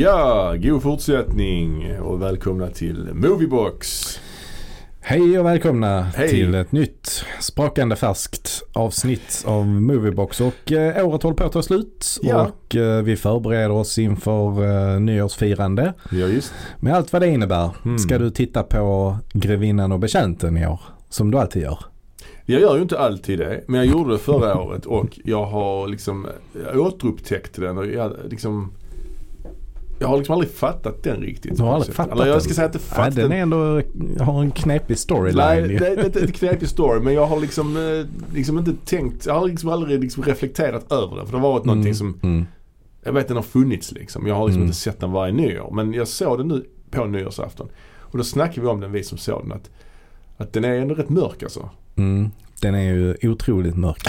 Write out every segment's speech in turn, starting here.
Ja, god fortsättning och välkomna till Moviebox. Hej och välkomna Hej. till ett nytt sprakande färskt avsnitt av Moviebox. Och eh, året håller på att ta slut Ja. och eh, vi förbereder oss inför eh, nyårsfirande. Ja, just. Med allt vad det innebär. Mm. Ska du titta på Grevinnan och betjänten i år? Som du alltid gör. Jag gör ju inte alltid det, men jag gjorde det förra året och jag har liksom jag återupptäckt den och jag liksom jag har liksom aldrig fattat den riktigt. Du har aldrig sätt. fattat Eller jag den? ska säga att Nej, fattat den är ändå, har en knepig storyline. Nej, det, är en knepig story men jag har liksom, eh, liksom inte tänkt, jag har liksom aldrig liksom reflekterat över det. För det har varit någonting som, Mm. jag vet den har funnits liksom. Jag har liksom Mm. inte sett den varje nyår. Men jag såg den nu på nyårsafton. Och då snackade vi om den, vi som såg den, att, att den är ändå rätt mörk alltså. Mm. Den är ju otroligt mörk.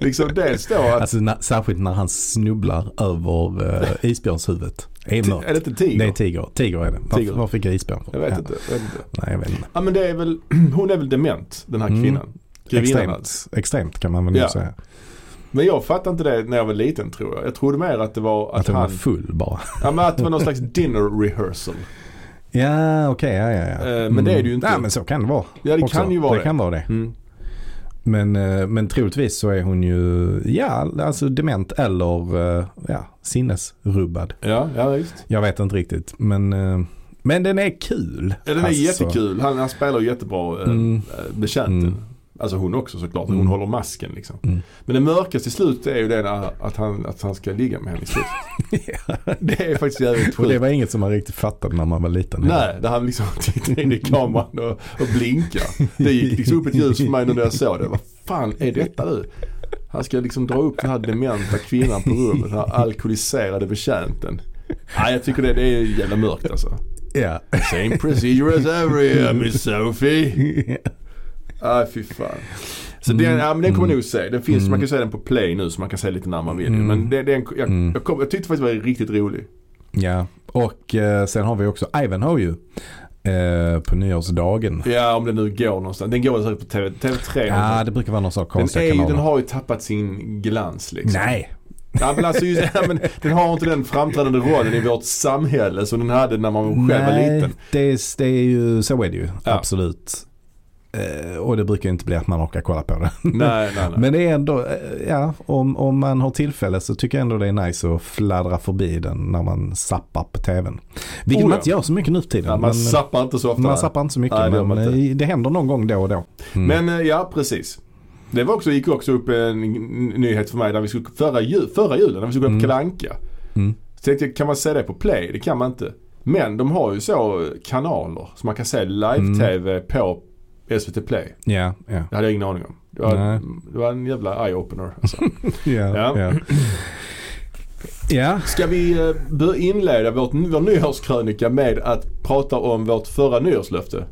liksom dels då att, Alltså, när, särskilt när han snubblar över uh, isbjörnshuvudet. Det är är det inte tiger? Det är tiger. Tiger är det. Varför, Tiger. var fick jag isbjörn från? Jag vet ja. inte. Jag vet inte. Nej, jag vet inte. Ja men det är väl, hon är väl dement den här Mm. kvinnan. Alltså. Extremt, extremt kan man väl Ja. säga. Men jag fattade inte det när jag var liten tror jag. Jag trodde mer att det var att, Att hon var han, full bara. ja men att det var någon slags dinner rehearsal. Ja, okej. ja, ja, ja. Eh, men det är det ju inte. Nej, men så kan det vara. Ja det också. kan ju vara det. det. kan vara det. Mm. Men, eh, men troligtvis så är hon ju, ja, alltså dement eller eh, ja, sinnesrubbad. Ja, ja visst. Jag vet inte riktigt. Men, men den är kul. Ja, den är Alltså, jättekul. Han, han spelar jättebra Mm. betjänten. Mm. Alltså hon också såklart. Mm. Hon håller masken liksom. Mm. Men det mörkaste i slutet är ju det att, han, att han ska ligga med henne i slutet. Det är faktiskt jävligt Och det sjukt. var inget som man riktigt fattade när man var liten. Nej, där han liksom tittar in i kameran och, och blinkar. Det gick liksom upp ett ljus för mig när jag såg det. Vad fan är detta nu? Han ska liksom dra upp den här dementa kvinnan på rummet. Den här alkoholiserade betjänten. Nej, jag tycker det, det är jävla mörkt alltså. Ja. Same procedure as every year, Miss Sophie. Nej fy fan. Så Mm. den, ja, men den kommer Mm. nog se. Den finns, Mm. man kan se den på play nu så man kan se lite när man vill. Mm. Men det, den, jag, Mm. jag, kom, jag tyckte faktiskt det var riktigt rolig. ja. Och eh, sen har vi också Ivanhoe ju. Eh, på nyårsdagen. Ja om den nu går någonstans. Den går säkert på TV, TV3. Ja, det brukar vara någon sån den, är ju, kanaler. den har ju tappat sin glans liksom. Nej. Ja, men alltså, just, ja, men den har inte den framträdande rollen i vårt samhälle som den hade när man själv var Nej, liten. det är, det är ju, så är det ju. Ja. Absolut. Eh, och det brukar ju inte bli att man orkar kolla på det. Nej, nej, nej. Men det är ändå, eh, ja, om, om man har tillfälle så tycker jag ändå det är nice att fladdra förbi den när man zappar på tvn. Vilket Oh, man inte gör så mycket nu för tiden. man men, zappar inte så ofta. man zappar inte så mycket. Nej, det men inte. eh, det händer någon gång då och då. Mm. Men ja, precis. Det var också, gick också upp en nyhet för mig när vi skulle, förra, jul, förra julen när vi skulle gå på Mm. Kalle Anka. Mm. Så tänkte jag, kan man se det på play? Det kan man inte. Men de har ju så kanaler så man kan se live-tv på SVT Play. Ja, ja. Det hade jag ingen aning om. Det var, Nej. det var en jävla eye-opener. Alltså. Ja, Ja. ja. ja. Ska vi eh, börja inleda vårt, vår nyårskrönika med att prata om vårt förra nyårslöfte?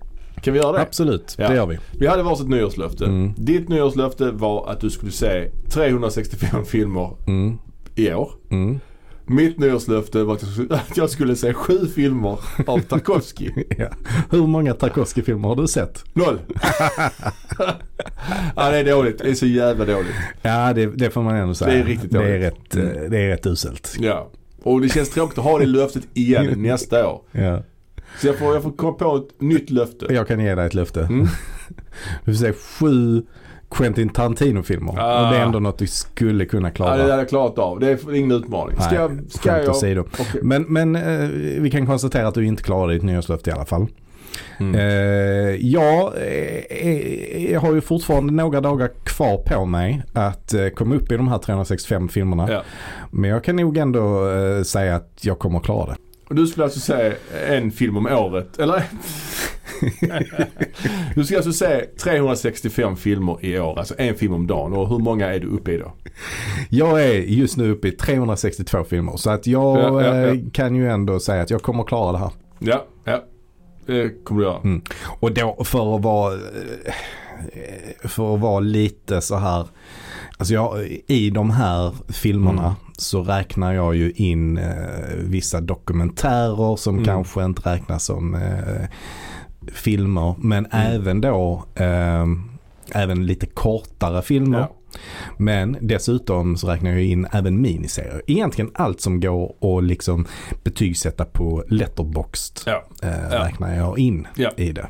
Kan vi göra det? absolut. Ja. Det gör vi. Vi hade varsitt nyårslöfte. Mm. Ditt nyårslöfte var att du skulle se 365 filmer Mm. i år. Mm. Mitt nyårslöfte var att jag skulle, se sju filmer av Tarkovsky. Ja. Hur många Tarkovsky-filmer har du sett? Noll. ja det är dåligt. Det är så jävla dåligt. Ja, det, det får man ändå säga. Det är riktigt det är dåligt. rätt, eh, det är rätt uselt. Ja. Och det känns tråkigt att ha det löftet igen nästa år. Ja. Så jag får, jag får komma på ett nytt löfte. Jag kan ge dig ett löfte. Mm. Du får se sju Quentin Tarantino-filmer. Ah. Och det är ändå något du skulle kunna Ja, klara. det hade jag klarat av. Det är ingen utmaning. Ska, Nej, jag, ska jag... åsido. Okej. Men, men eh, vi kan konstatera att du inte klarade ditt nyårslöfte i alla fall. Mm. Eh, jag, eh, jag har ju fortfarande några dagar kvar på mig att eh, komma upp i de här 365 filmerna. Ja. Men jag kan nog ändå eh, säga att jag kommer att klara det. Och du skulle alltså se en film om året, eller? Du ska alltså se 365 filmer i år, alltså en film om dagen. Och hur många är du uppe i då? Jag är just nu uppe i 362 filmer så att jag Ja, ja, ja. eh, kan ju ändå säga att jag kommer klara det här. Ja, ja. Det kommer du göra. Mm. Och då för att vara, eh, för att vara lite så här, alltså jag, i de här filmerna Mm. så räknar jag ju in eh, vissa dokumentärer som Mm. kanske inte räknas som eh, filmer men Mm. även då eh, även lite kortare filmer. Ja. Men dessutom så räknar jag in även miniserier. Egentligen allt som går att liksom betygsätta på letterboxd Ja. eh, Ja. räknar jag in i det.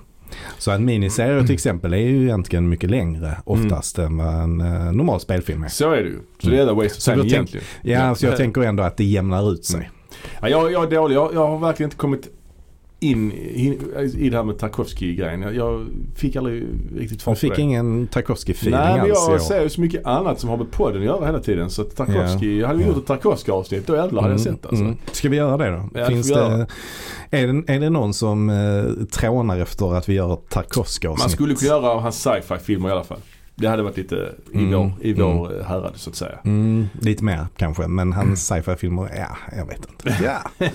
Så en miniserie till exempel är ju egentligen mycket längre oftast än vad en eh, normal spelfilm är. Så är det ju. Så det är en waste of time då tänk- egentligen. Ja, så jag Eh, tänker ändå att det jämnar ut sig. Mm. Ja, jag, jag är dålig. Jag, jag har verkligen inte kommit in i, i det här med Tarkovsky-grejen. Jag, jag fick aldrig riktigt fart på fick det. ingen Tarkovsky-feeling Nej, men alls i år. jag ser ju så mycket annat som har med podden att göra hela tiden. Så Tarkovsky, hade vi gjort ett Tarkovsky-avsnitt då jävlar hade jag sett alltså. Mm. Ska vi göra det då? Ja, Finns det, göra. är, det, är det någon som eh, trånar efter att vi gör ett Tarkovsky-avsnitt? Man skulle kunna göra hans sci-fi-filmer i alla fall. Det hade varit lite i Mm, vår, i vår mm. härad så att säga. Mm, lite mer kanske, men hans sci-fi-filmer, ja, jag vet inte. Ja.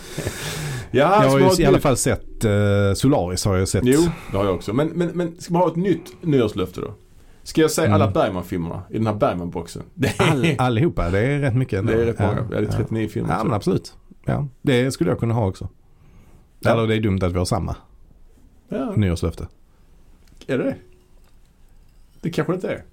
Ja, Jag har ju i alla fall sett eh, Solaris har jag sett. Jo, det har jag också. Men, men, men ska man ha ett nytt nyårslöfte då? Ska jag säga Mm. alla Bergman-filmerna i den här Bergman-boxen? All, allihopa, det är rätt mycket ändå. det är rätt många. Ja, det är ja. 39 filmer. Ja, men absolut. Ja, det skulle jag kunna ha också. Ja. Eller det är dumt att vi har samma ja, nyårslöfte. är det det? Det kanske det inte är.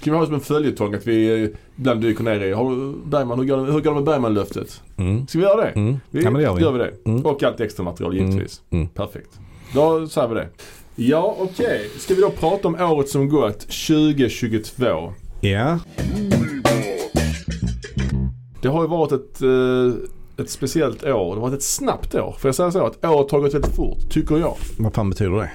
Ska vi ha det som en följetong att vi eh, ibland dyker ner i, har Bergman, hur går det, hur går det med Bergman-löftet? Mm. Ska vi göra det? Mm. Vi, Ja men det gör vi. Gör vi det. Mm. Och allt extra material givetvis. Mm. Mm. Perfekt. Då säger vi det. Ja, okej. Ska vi då prata om året som gått, 2022? Ja, Det har ju varit ett, eh, ett speciellt år. Det har varit ett snabbt år. Får jag säga så? Att året har gått väldigt fort, tycker jag. vad fan betyder det?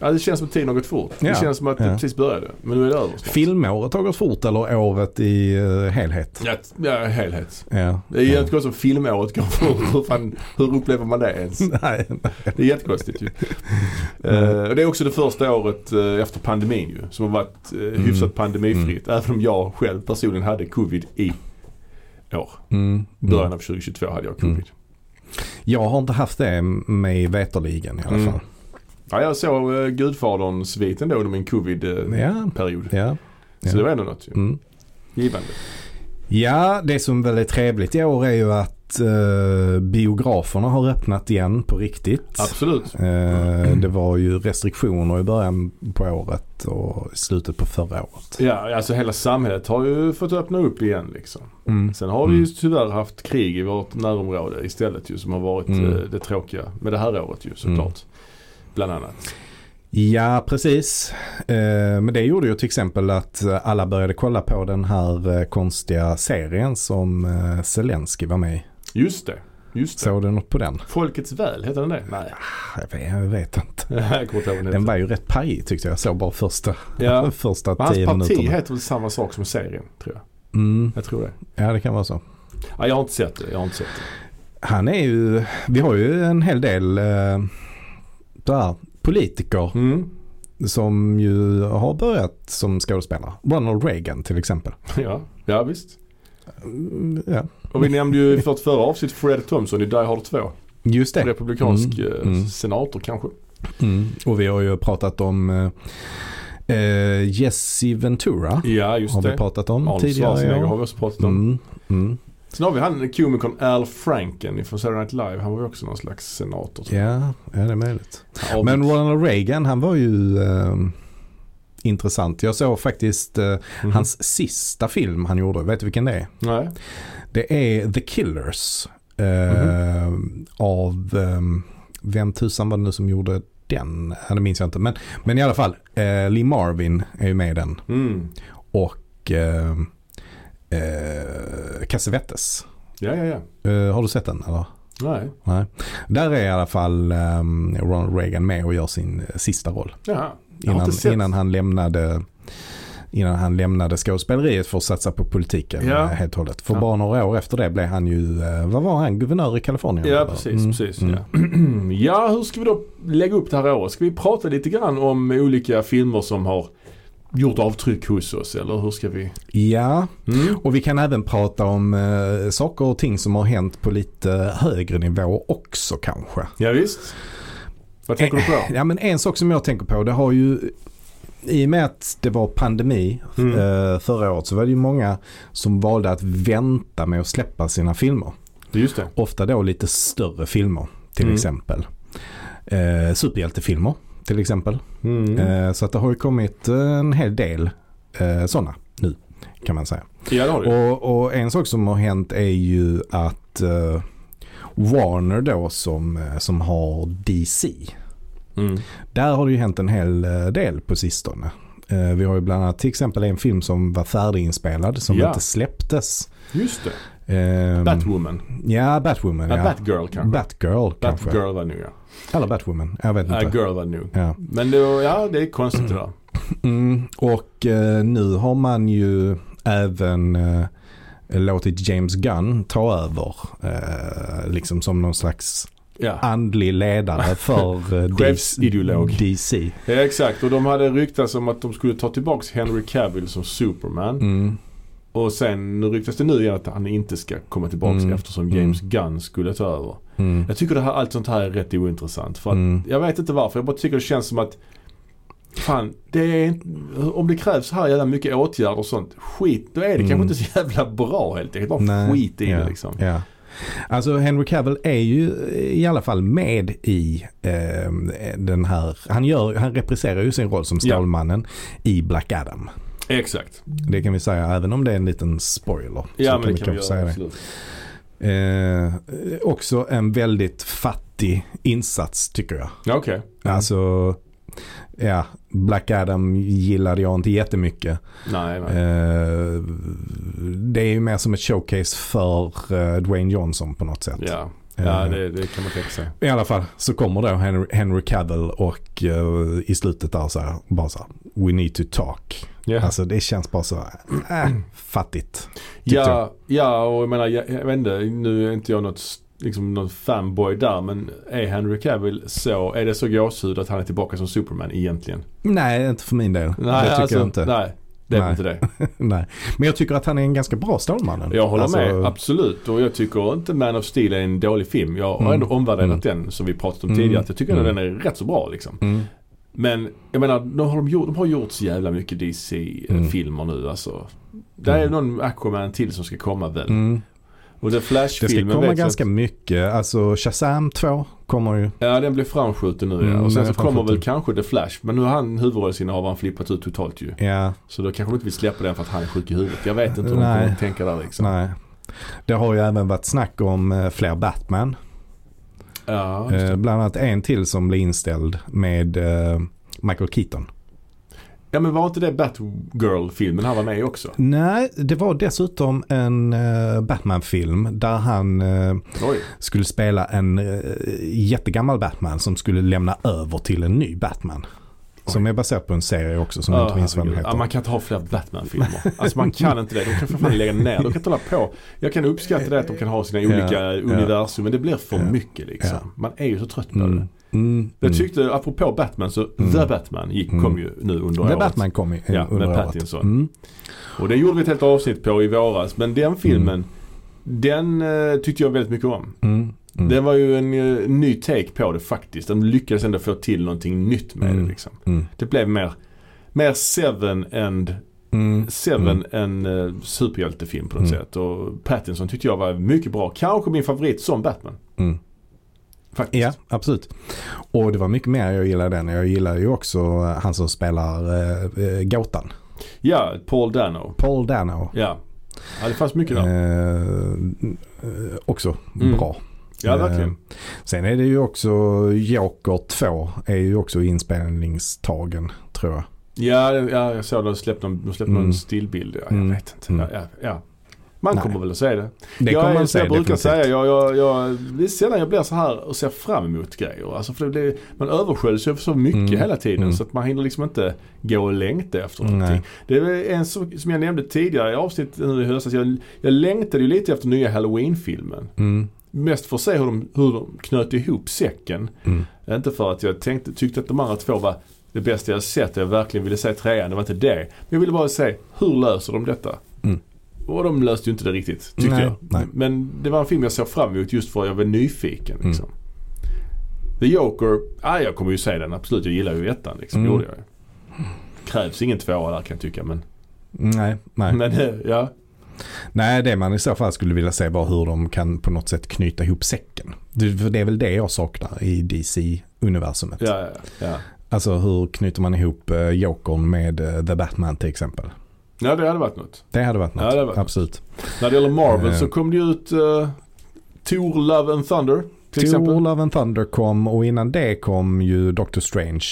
Ja, det känns som att tiden har gått fort. Ja. Det känns som att det Ja. precis började. Men nu är det över snart. Filmåret har gått fort eller året i uh, helhet? Ja, ja, helhet. Ja. Det är jättekonstigt om filmåret går fort. Hur, fan, hur upplever man det ens? Nej, Det är jättekonstigt ju. Eh, och det är också det första året eh, efter pandemin ju. Som har varit uh, hyfsat pandemifritt. Även om jag själv personligen hade covid i år. Mm. Början Mm. av 2022 hade jag covid. Mm. Jag har inte haft det mig veterligen i alla Mm. fall. Ja, jag såg uh, Gudfadern-sviten då under min covid-period. Ja. Ja. Så det var ändå något ju. Mm. Givande. Ja, det som väl är trevligt i år är ju att eh, biograferna har öppnat igen på riktigt. Absolut. Eh, det var ju restriktioner i början på året och i slutet på förra året. Ja, alltså hela samhället har ju fått öppna upp igen liksom. Mm. Sen har vi ju Mm. tyvärr haft krig i vårt närområde istället ju som har varit Mm. eh, det tråkiga med det här året ju såklart. Bland annat. Ja, precis. Eh, men det gjorde ju till exempel att eh, alla började kolla på den här eh, konstiga serien som Zelensky var med i. Just det. Just det. Såg du något på den? Folkets väl, heter den det? Nej. Jag vet, jag vet inte. den var ju rätt pajig tyckte jag. Såg bara första, Ja. första Men hans tio parti minuterna. heter väl samma sak som serien, tror jag. Mm. Jag tror det. Ja, det kan vara så. Ja, jag har inte sett det. Jag har inte sett det. Han är ju, vi har ju en hel del eh, där, politiker Mm. som ju har börjat som skådespelare. Ronald Reagan till exempel. Ja, ja visst. Mm, Ja, Och vi nämnde ju i vårt förra avsnitt Fred Thompson i Die Hard 2. just det. Republikansk Mm, eh, mm. senator kanske. Mm. Och vi har ju pratat om eh, eh, Jesse Ventura. Ja, just Har det. vi pratat om Arnold tidigare Schwarzenegger har vi också pratat om. Mm. Mm. Sen har vi han komikern Al Franken från Saturday Night Live. Han var ju också någon slags senator. Ja, ja, det är möjligt. Ja, Men Ronald Reagan han var ju eh, intressant. Jag såg faktiskt eh, mhm. hans sista film han gjorde. Vet du vilken det är? Nej. Det är The Killers. Eh, Av, eh, vem tusan var det nu som gjorde den? Det minns jag inte. Men, men i alla fall, eh, Lee Marvin är ju med i den. Mm. Och eh, Cassavetes. Ja, ja, ja. Eh, har du sett den eller? Nej. Nej. Där är i alla fall eh, Ronald Reagan med och gör sin eh, sista roll. Jaha. Innan, innan han lämnade Innan han lämnade skådespeleriet för att satsa på politiken Ja. eh, helt och hållet. För Ja. bara några år efter det blev han ju, eh, vad var han, guvernör i Kalifornien? Ja, eller? precis. Mm, precis mm. Ja. ja, hur ska vi då lägga upp det här året? Ska vi prata lite grann om olika filmer som har gjort avtryck hos oss eller hur ska vi? Ja, Mm. och vi kan även prata om eh, saker och ting som har hänt på lite högre nivå också kanske. Ja, visst. Vad tänker du på? Ja men en sak som jag tänker på det har ju i och med att det var pandemi Mm. eh, förra året så var det ju många som valde att vänta med att släppa sina filmer. Just det. Ofta då lite större filmer till Mm. exempel. Eh, superhjältefilmer till exempel. Mm. Eh, så att det har ju kommit en hel del eh, sådana nu kan man säga. Ja det har du. Och, och en sak som har hänt är ju att eh, Warner då som, eh, som har DC. Mm. Där har det ju hänt en hel eh, del på sistone. Eh, Vi har ju bland annat till exempel en film som var färdiginspelad som Ja. inte släpptes. Just det. Ehm, Batwoman. Ja, Batwoman. Ja, Ja, Batgirl kanske. Batgirl kanske. Batgirl var nog ja. Eller Batwoman. Jag vet inte. Girl var nog. Ja. Men då, ja det är konstigt det där. Mm, och eh, nu har man ju även eh, låtit James Gunn ta över. Eh, liksom som någon slags Ja. andlig ledare för eh, Chefsideolog. DC. ja exakt och de hade ryktats om att de skulle ta tillbaks Henry Cavill som Superman. Mm, Och sen ryktas det nu igen att han inte ska komma tillbaks Mm. eftersom James Gunn skulle ta över. mm, Jag tycker det här, allt sånt här är rätt ointressant. För att, Mm. Jag vet inte varför. Jag bara tycker det känns som att Fan, det är om det krävs så här jävla mycket åtgärder och sånt. Skit, då är det Mm. kanske inte så jävla bra helt enkelt. Bara Nej, skit i ja, det liksom. Ja. Alltså Henry Cavill är ju i alla fall med i eh, den här, han, gör, han represserar ju sin roll som. Stålmannen i Black Adam. Exakt. Det kan vi säga även om det är en liten spoiler. Ja så men det vi kan vi göra absolut. Eh, också en väldigt fattig insats tycker jag. Ja, Okej. Alltså, ja, Black Adam gillade jag inte jättemycket. Nej, nej. Eh, det är ju mer som ett showcase för eh, Dwayne Johnson på något sätt. Ja, ja Eh, det, det kan man tänka sig. I alla fall så kommer då Henry, Henry Cavill och eh, i slutet där så här, bara så här, we need to talk. Ja. Alltså det känns bara så, äh, fattigt. Ja, ja och jag menar, jag, jag vet inte, nu är inte jag något, liksom någon fanboy där men är Henry Cavill så, är det så gåshud att han är tillbaka som Superman egentligen? Nej, inte för min del. Nej, det tycker alltså, jag inte. Nej, det är Nej. inte det. Nej. Men jag tycker att han är en ganska bra Stålmannen. Jag håller Alltså, med, absolut. Och jag tycker inte Man of Steel är en dålig film. Jag har Mm. ändå omvärderat Mm. den som vi pratat om Mm. tidigare. Att jag tycker Mm. den är rätt så bra liksom. Mm. Men jag menar, de har, de gjort, de har gjort så jävla mycket Mm. DC-filmer nu alltså. Det är Mm. någon Aquaman till som ska komma väl. Och The Det ska komma ganska inte- mycket. Alltså Shazam 2 kommer ju. Ja den blir framskjuten nu ja. Mm, Och sen den så kommer väl kanske The Flash. Men nu har han huvudrollsinnehavaren flippat ut totalt ju. Ja, Så då kanske de inte vill släppa den för att han är sjuk i huvudet. Jag vet inte hur de Nej. kommer att tänka där liksom. nej. Det har ju även varit snack om eh, fler Batman. Ja, Eh, bland annat en till som blir inställd med eh, Michael Keaton. Ja men var inte det Batgirl-filmen han var med i också? Nej, det var dessutom en eh, Batman-film där han Oj. skulle spela en eh, jättegammal Batman som skulle lämna över till en ny Batman. Som är baserad på en serie också som jag inte minns vad den heter. ja, man kan inte ha fler Batman-filmer. Alltså man kan inte det. De kan för fan lägga ner. De kan inte hålla på. Jag kan uppskatta det att de kan ha sina olika Ja, ja. universum. Men det blir för Ja. mycket liksom. Ja. Man är ju så trött på det. Mm. Mm. Jag mm. tyckte, apropå Batman, så Mm. The Batman gick, Mm. kom ju nu under The året. Batman kom i, Ja, under med året. Pattinson. Mm. Och det gjorde vi ett helt avsnitt på i våras. Men den filmen, den eh, tyckte jag väldigt mycket om. Mm. Mm. Det var ju en eh, ny take på det faktiskt. De lyckades ändå få till någonting nytt med Mm. det liksom. Mm. Det blev mer, mer Seven and Mm. Seven en uh, superhjältefilm på något Mm. sätt. Och Pattinson tyckte jag var mycket bra. Kanske min favorit som Batman. Faktiskt. Ja, absolut. Och det var mycket mer jag gillade den. Jag gillar ju också eh, han som spelar eh, eh, Gåtan. Ja, Paul Dano. Paul Dano. Ja. ja, det fanns mycket där. Eh, eh, också Mm. bra. Ja, Eh, verkligen. Sen är det ju också Joker 2 är ju också inspelningstagen tror jag. Ja, ja, jag såg att de släppte de släppte Mm. någon stillbild. Ja, jag Mm. vet inte. Mm. Ja, ja. Man Nej. kommer väl att se det. Det jag är, man som säga jag brukar säga, jag, jag, jag, det är sällan jag blir så här och ser fram emot grejer. Alltså för det blir, man översköljs ju så mycket Mm. hela tiden Mm. så att man hinner liksom inte gå och längta efter Nej. någonting. Det är en sak som jag nämnde tidigare i avsnittet nu i höstas. Jag, jag längtade ju lite efter nya Halloween-filmen. Mm. Mest för att se hur de, hur de knöt ihop säcken. Mm. Inte för att jag tänkte, tyckte att de andra två var det bästa jag sett. Jag verkligen ville se trean. Det var inte det. Men jag ville bara se hur löser de detta? Mm. Och de löste ju inte det riktigt tyckte Nej, jag. nej. Men det var en film jag såg fram emot just för att jag var nyfiken. Mm. Liksom. The Joker, ah, jag kommer ju se den absolut. Jag gillar ju ettan liksom. Mm. Gjorde jag. Krävs ingen tvåa där kan jag tycka. Men, Nej, nej. men eh, ja. nej, det man i så fall skulle vilja se var hur de kan på något sätt knyta ihop säcken. Det, för det är väl det jag saknar i DC-universumet. Ja, ja, ja. Alltså hur knyter man ihop uh, Jokern med eh, The Batman till exempel. Ja det hade varit något. Det hade varit något. Ja, hade varit Absolut. När det gäller Marvel Eh. så kom det ju ut uh, Thor Love and Thunder till exempel. Thor, Love and Thunder kom och innan det kom ju Doctor Strange.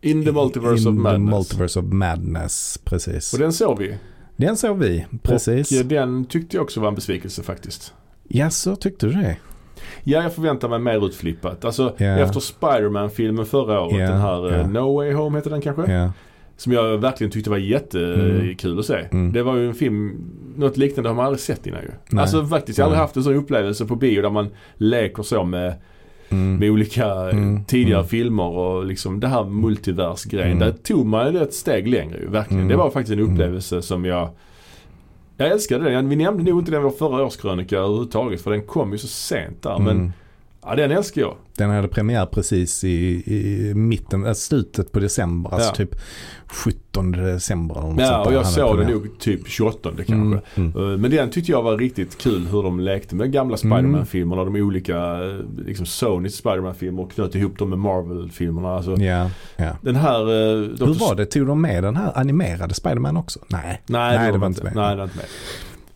In the Multiverse In of Madness. the Multiverse of Madness, precis. Och den såg vi. Den såg vi, precis. Och eh, den tyckte jag också var en besvikelse faktiskt. Ja, så tyckte du det? Ja, jag förväntar mig mer utflippat. Alltså Ja. efter Spider-Man-filmen förra året, Ja, den här eh, ja. No Way Home heter den kanske? Som jag verkligen tyckte var jättekul att se. Mm. Det var ju en film, något liknande har man aldrig sett innan ju. Nej. Alltså faktiskt, jag har aldrig haft en sån upplevelse på bio där man leker så med, Mm. med olika eh, Mm. tidigare Mm. filmer och liksom det här multiversgrejen. Mm. Där tog man det ett steg längre ju, verkligen. Mm. Det var faktiskt en Mm. upplevelse som jag jag älskade den. Vi nämnde nog inte den i vår förra årskrönika överhuvudtaget för den kom ju så sent där. Men Mm. Ja, den älskar jag. Den hade premiär precis i, i mitten, äh, slutet på december. Alltså Ja. typ 17 december eller något Ja, och jag såg den nog typ 28 kanske. Mm. Mm. Eh, Men den tyckte jag var riktigt kul hur de lekte med gamla Spiderman-filmerna. De olika, eh, liksom Sonys Spiderman-filmer och knöt ihop dem med Marvel-filmerna. Alltså, Ja, ja. Den här... eh, Hur Dr. var det? Tog de med den här animerade Spiderman också? Nej. Nej, det var inte med. Nej, det var inte med.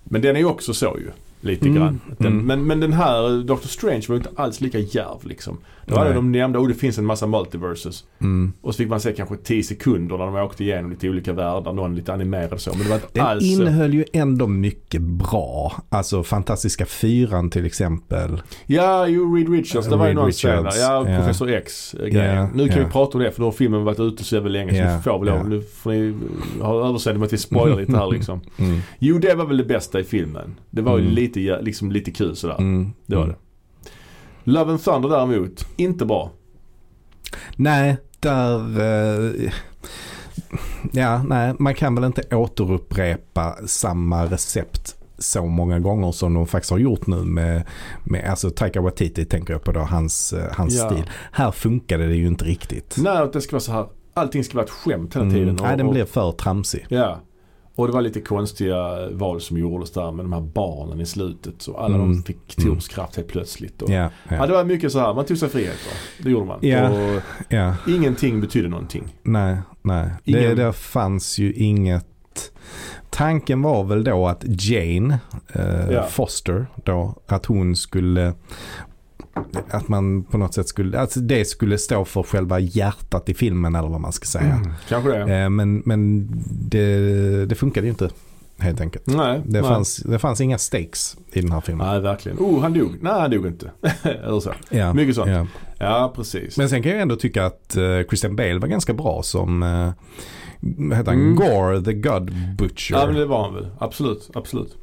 Men den är ju också så ju. Lite Mm, grann. Den, mm. men, men den här Doctor Strange var ju inte alls lika djärv liksom. Nej. det de nämnde, oh det finns en massa multiverses. Mm. Och så fick man se kanske 10 sekunder när de åkte igenom lite olika världar. Någon lite animerad så. Men det var inte Den alls... eh, innehöll ju ändå mycket bra. Alltså Fantastiska Fyran till exempel. Ja, ju Reed Richards. Det var ju någon scen. Richards, Ja, ja. Professor X-grejen. Ja, nu kan ja. vi prata om det för nu har filmen varit ute så jävla länge så vi får väl lov. Nu får ni ha överseende med att vi spoilar lite här liksom. Mm. Jo, det var väl det bästa i filmen. Det var ju Mm. lite, liksom lite kul sådär. Mm. Det var det. Love and Thunder däremot, inte bra. Nej, där... eh, ja, nej, man kan väl inte återupprepa samma recept så många gånger som de faktiskt har gjort nu med, med alltså Taika Waititi tänker jag på då, hans, eh, hans Ja. stil. Här funkade det ju inte riktigt. Nej, det ska vara så här. Allting ska vara ett skämt hela Mm. tiden. och- Nej, den blev för tramsig. Ja. Och det var lite konstiga val som gjordes där med de här barnen i slutet. Så alla de Mm. fick Tors kraft helt plötsligt. Och, Ja, Ja, ja, det var mycket så här. Man tog sig friheter. Det gjorde man. Ja. Och ja. ingenting betydde någonting. Nej, nej. Det, Ingen- det fanns ju inget. Tanken var väl då att Jane eh, Ja. Foster då, att hon skulle att man på något sätt skulle, alltså det skulle stå för själva hjärtat i filmen eller vad man ska säga. Mm. Kanske det. Eh, men men det, det funkade ju inte helt enkelt. Nej. Det, nej. fanns, det fanns inga stakes i den här filmen. Nej, verkligen. Oh, han dog. Nej, han dog inte. Eller så. Ja, Mycket sånt. ja. Ja, precis. Men sen kan jag ändå tycka att eh, Christian Bale var ganska bra som vad heter han? Mm. Gore the God Butcher. Ja, men det var han väl. Absolut, absolut.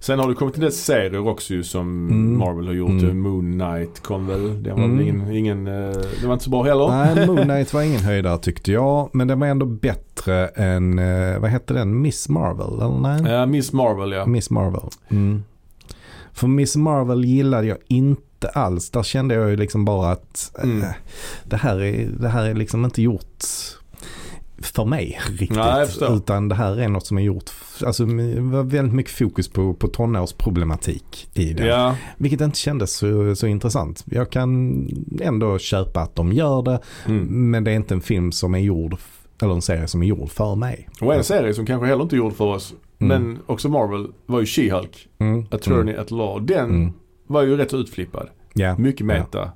Sen har det kommit en del serier också ju som Mm. Marvel har gjort. Mm. Moon Knight kom väl. Det var Mm. ingen, ingen eh, det var inte så bra heller. Nej, Moon Knight var ingen höjdare tyckte jag. Men den var ändå bättre än, eh, vad hette den? Miss Marvel? Eller nej? Ja, Miss Marvel ja. Miss Marvel. Mm. För Miss Marvel gillade jag inte alls. Där kände jag ju liksom bara att Mm. det, här är, det här är liksom inte gjort för mig riktigt. Nej, utan det här är något som är gjort, alltså väldigt mycket fokus på, på tonårsproblematik i det. Ja, Vilket inte kändes så, så intressant. Jag kan ändå köpa att de gör det. mm. Men det är inte en film som är gjord, eller en serie som är gjord för mig. Och en serie som kanske heller inte är gjord för oss. Mm. Men också Marvel var ju She-Hulk. Mm. Attorney Mm. at Law. Den Mm. var ju rätt så utflippad. Ja. Mycket meta. Ja.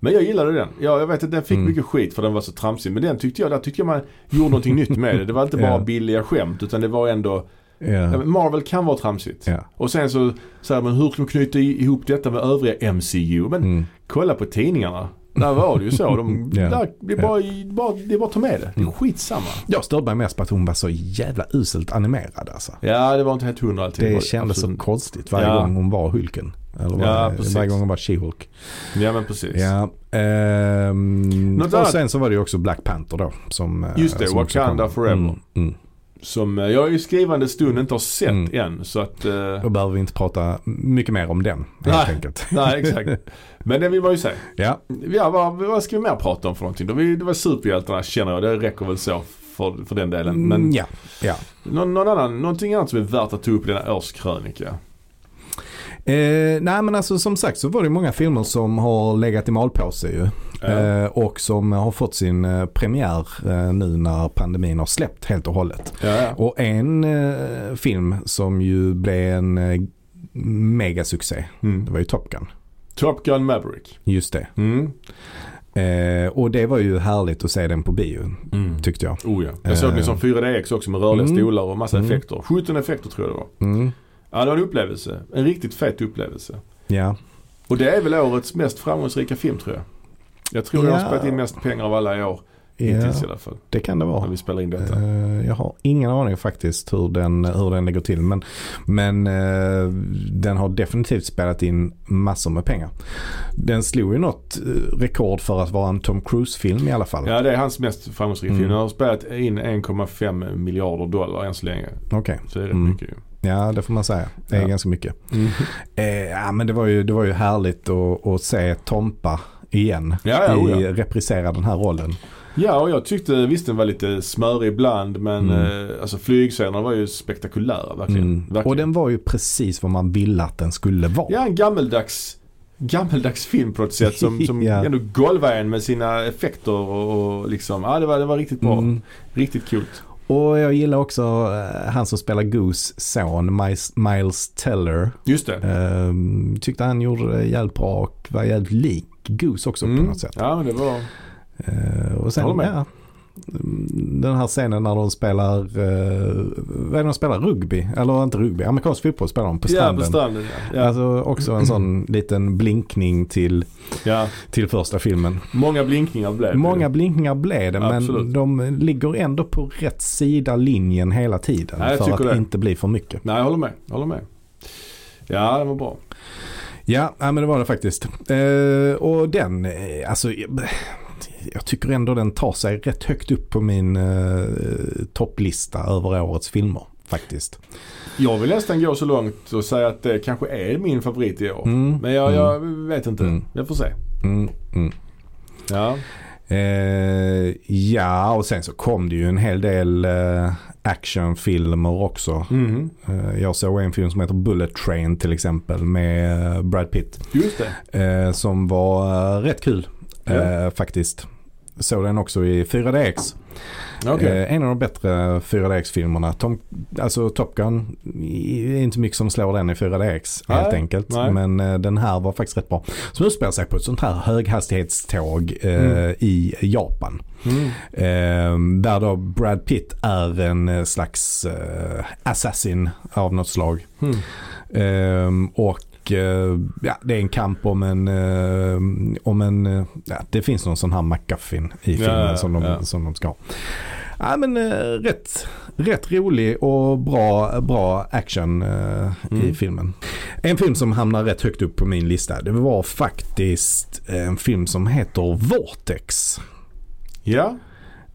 Men jag gillade den. Ja, jag vet att den fick Mm. mycket skit för den var så tramsig. Men den tyckte jag, där tyckte jag man gjorde någonting nytt med det. Det var inte bara Ja. billiga skämt utan det var ändå men Marvel kan vara tramsigt. Ja. Och sen så säger man hur kan de knyta ihop detta med övriga MCU? Men Mm. kolla på tidningarna. Där var det ju så. De, Ja. där, det, är bara, bara, det är bara att ta med det. Det är Mm. skitsamma. Jag störde mig mest på att hon var så jävla uselt animerad alltså. Ja, det var inte helt hundra alltid. Det kändes så absolut. konstigt varje Ja. gång hon var Hulken. Eller var, Ja, precis. varje gång hon var She-Hulk. Ja, men precis. Ja, ehm, och sen så var det ju också Black Panther då. Som, eh, Just det, som Wakanda. Forever. Mm, mm. Som eh, jag i skrivande stund inte har sett Mm. än. Så att... Eh, Då behöver vi inte prata mycket mer om den helt Nej. enkelt. nej, exakt. Men det vill man ju säga. Ja, Ja, vad, vad ska vi mer prata om för någonting? Det var superhjältarna känner jag. Det räcker väl så för, för den delen. Men Mm, ja, ja. någon, någon annan, någonting annat som är värt att ta upp i denna årskrönika? Eh, nej men alltså som sagt så var det många filmer som har legat i malpåse ju. Eh, och som har fått sin eh, premiär eh, nu när pandemin har släppt helt och hållet. Ja. Och en eh, film som ju blev en eh, megasuccé, Mm. det var ju Top Gun. Top Gun Maverick. Just det. Mm. Eh, och det var ju härligt att se den på bio, Mm. tyckte jag. Oh ja. Jag såg den Eh. som 4DX också med rörliga Mm. stolar och massa Mm. effekter. 17 effekter tror jag det var. Mm. Ja det var en upplevelse. En riktigt fet upplevelse. Ja. Och det är väl årets mest framgångsrika film tror jag. Jag tror jag har Ja. spelat in mest pengar av alla i år. Hittills i ja, alla fall. det kan det När vara. vi spelar in detta. Eh, jag har ingen aning faktiskt hur den, hur den ligger till. Men, men eh, den har definitivt spelat in massor med pengar. Den slog ju något eh, rekord för att vara en Tom Cruise-film i alla fall. Ja det är hans mest framgångsrika Mm. film. Han har spelat in 1,5 miljarder dollar än så länge. Okej, Så det är rätt Mm. mycket ju. Ja det får man säga. Det är Ja. ganska mycket. Eh, ja men det var ju, det var ju härligt att, att se Tompa igen. Ja, ja, oh, i, ja. reprisera den här rollen. Ja och jag tyckte visst den var lite smörig ibland men Mm. eh, alltså flygscenerna var ju spektakulära verkligen. Mm. verkligen. Och den var ju precis vad man ville att den skulle vara. Ja en gammeldags Gammeldags film på ett sätt som, som Ja. ändå golvade en med sina effekter och, och liksom, ja det var, det var riktigt bra. Mm. Riktigt coolt. Och jag gillar också eh, han som spelar Goose son, Miles, Miles Teller. Just det. Ehm, tyckte han gjorde jävligt bra och var jävligt lik Goose också på Mm. något sätt. Ja men det var, Eh, och sen, ja. Den här scenen när de spelar, uh, vad är det de spelar? Rugby? Eller inte rugby, amerikansk fotboll spelar de på ja stranden. på stranden ja. Ja. Alltså också en sån liten blinkning till, ja. till första filmen. Många blinkningar blev det. Många blinkningar blev det men Absolut. de ligger ändå på rätt sida linjen hela tiden. Ja, jag för att det. inte bli för mycket. Nej jag håller med, jag håller med. Ja det var bra. Ja, ja, men det var det faktiskt. Eh, och den, eh, alltså jag, tycker ändå den tar sig rätt högt upp på min eh, topplista över årets filmer faktiskt. Jag vill nästan gå så långt och säga att det kanske är min favorit i år. Mm, Men jag, mm, jag vet inte. Mm. Jag får se. mm, mm. Ja. Eh, ja, och sen så kom det ju en hel del eh, actionfilmer också. Mhm. Eh, jag såg en film som heter Bullet Train till exempel med eh, Brad Pitt. Just det. Eh, som var eh, rätt kul Eh, faktiskt. Såg den också i 4DX. Okej. Eh, en av de bättre 4DX-filmerna. Tom, alltså Top Gun är inte mycket som slår den i 4DX Nej, helt enkelt. nej. Men eh, den här var faktiskt rätt bra. Som utspelar sig på ett sånt här höghastighetståg eh, Mm. i Japan. Mm. Eh, där då Brad Pitt är en eh, slags eh, assassin av något slag. Mm. Ehm, och eh, ja, det är en kamp om en, eh, om en eh, ja, det finns någon sån här McGuffin i filmen ja, som, de, som de ska ha. Ja men rätt, rätt rolig och bra, bra action eh, i Mm. filmen. En film som hamnar rätt högt upp på min lista det var faktiskt en film som heter Vortex. Ja.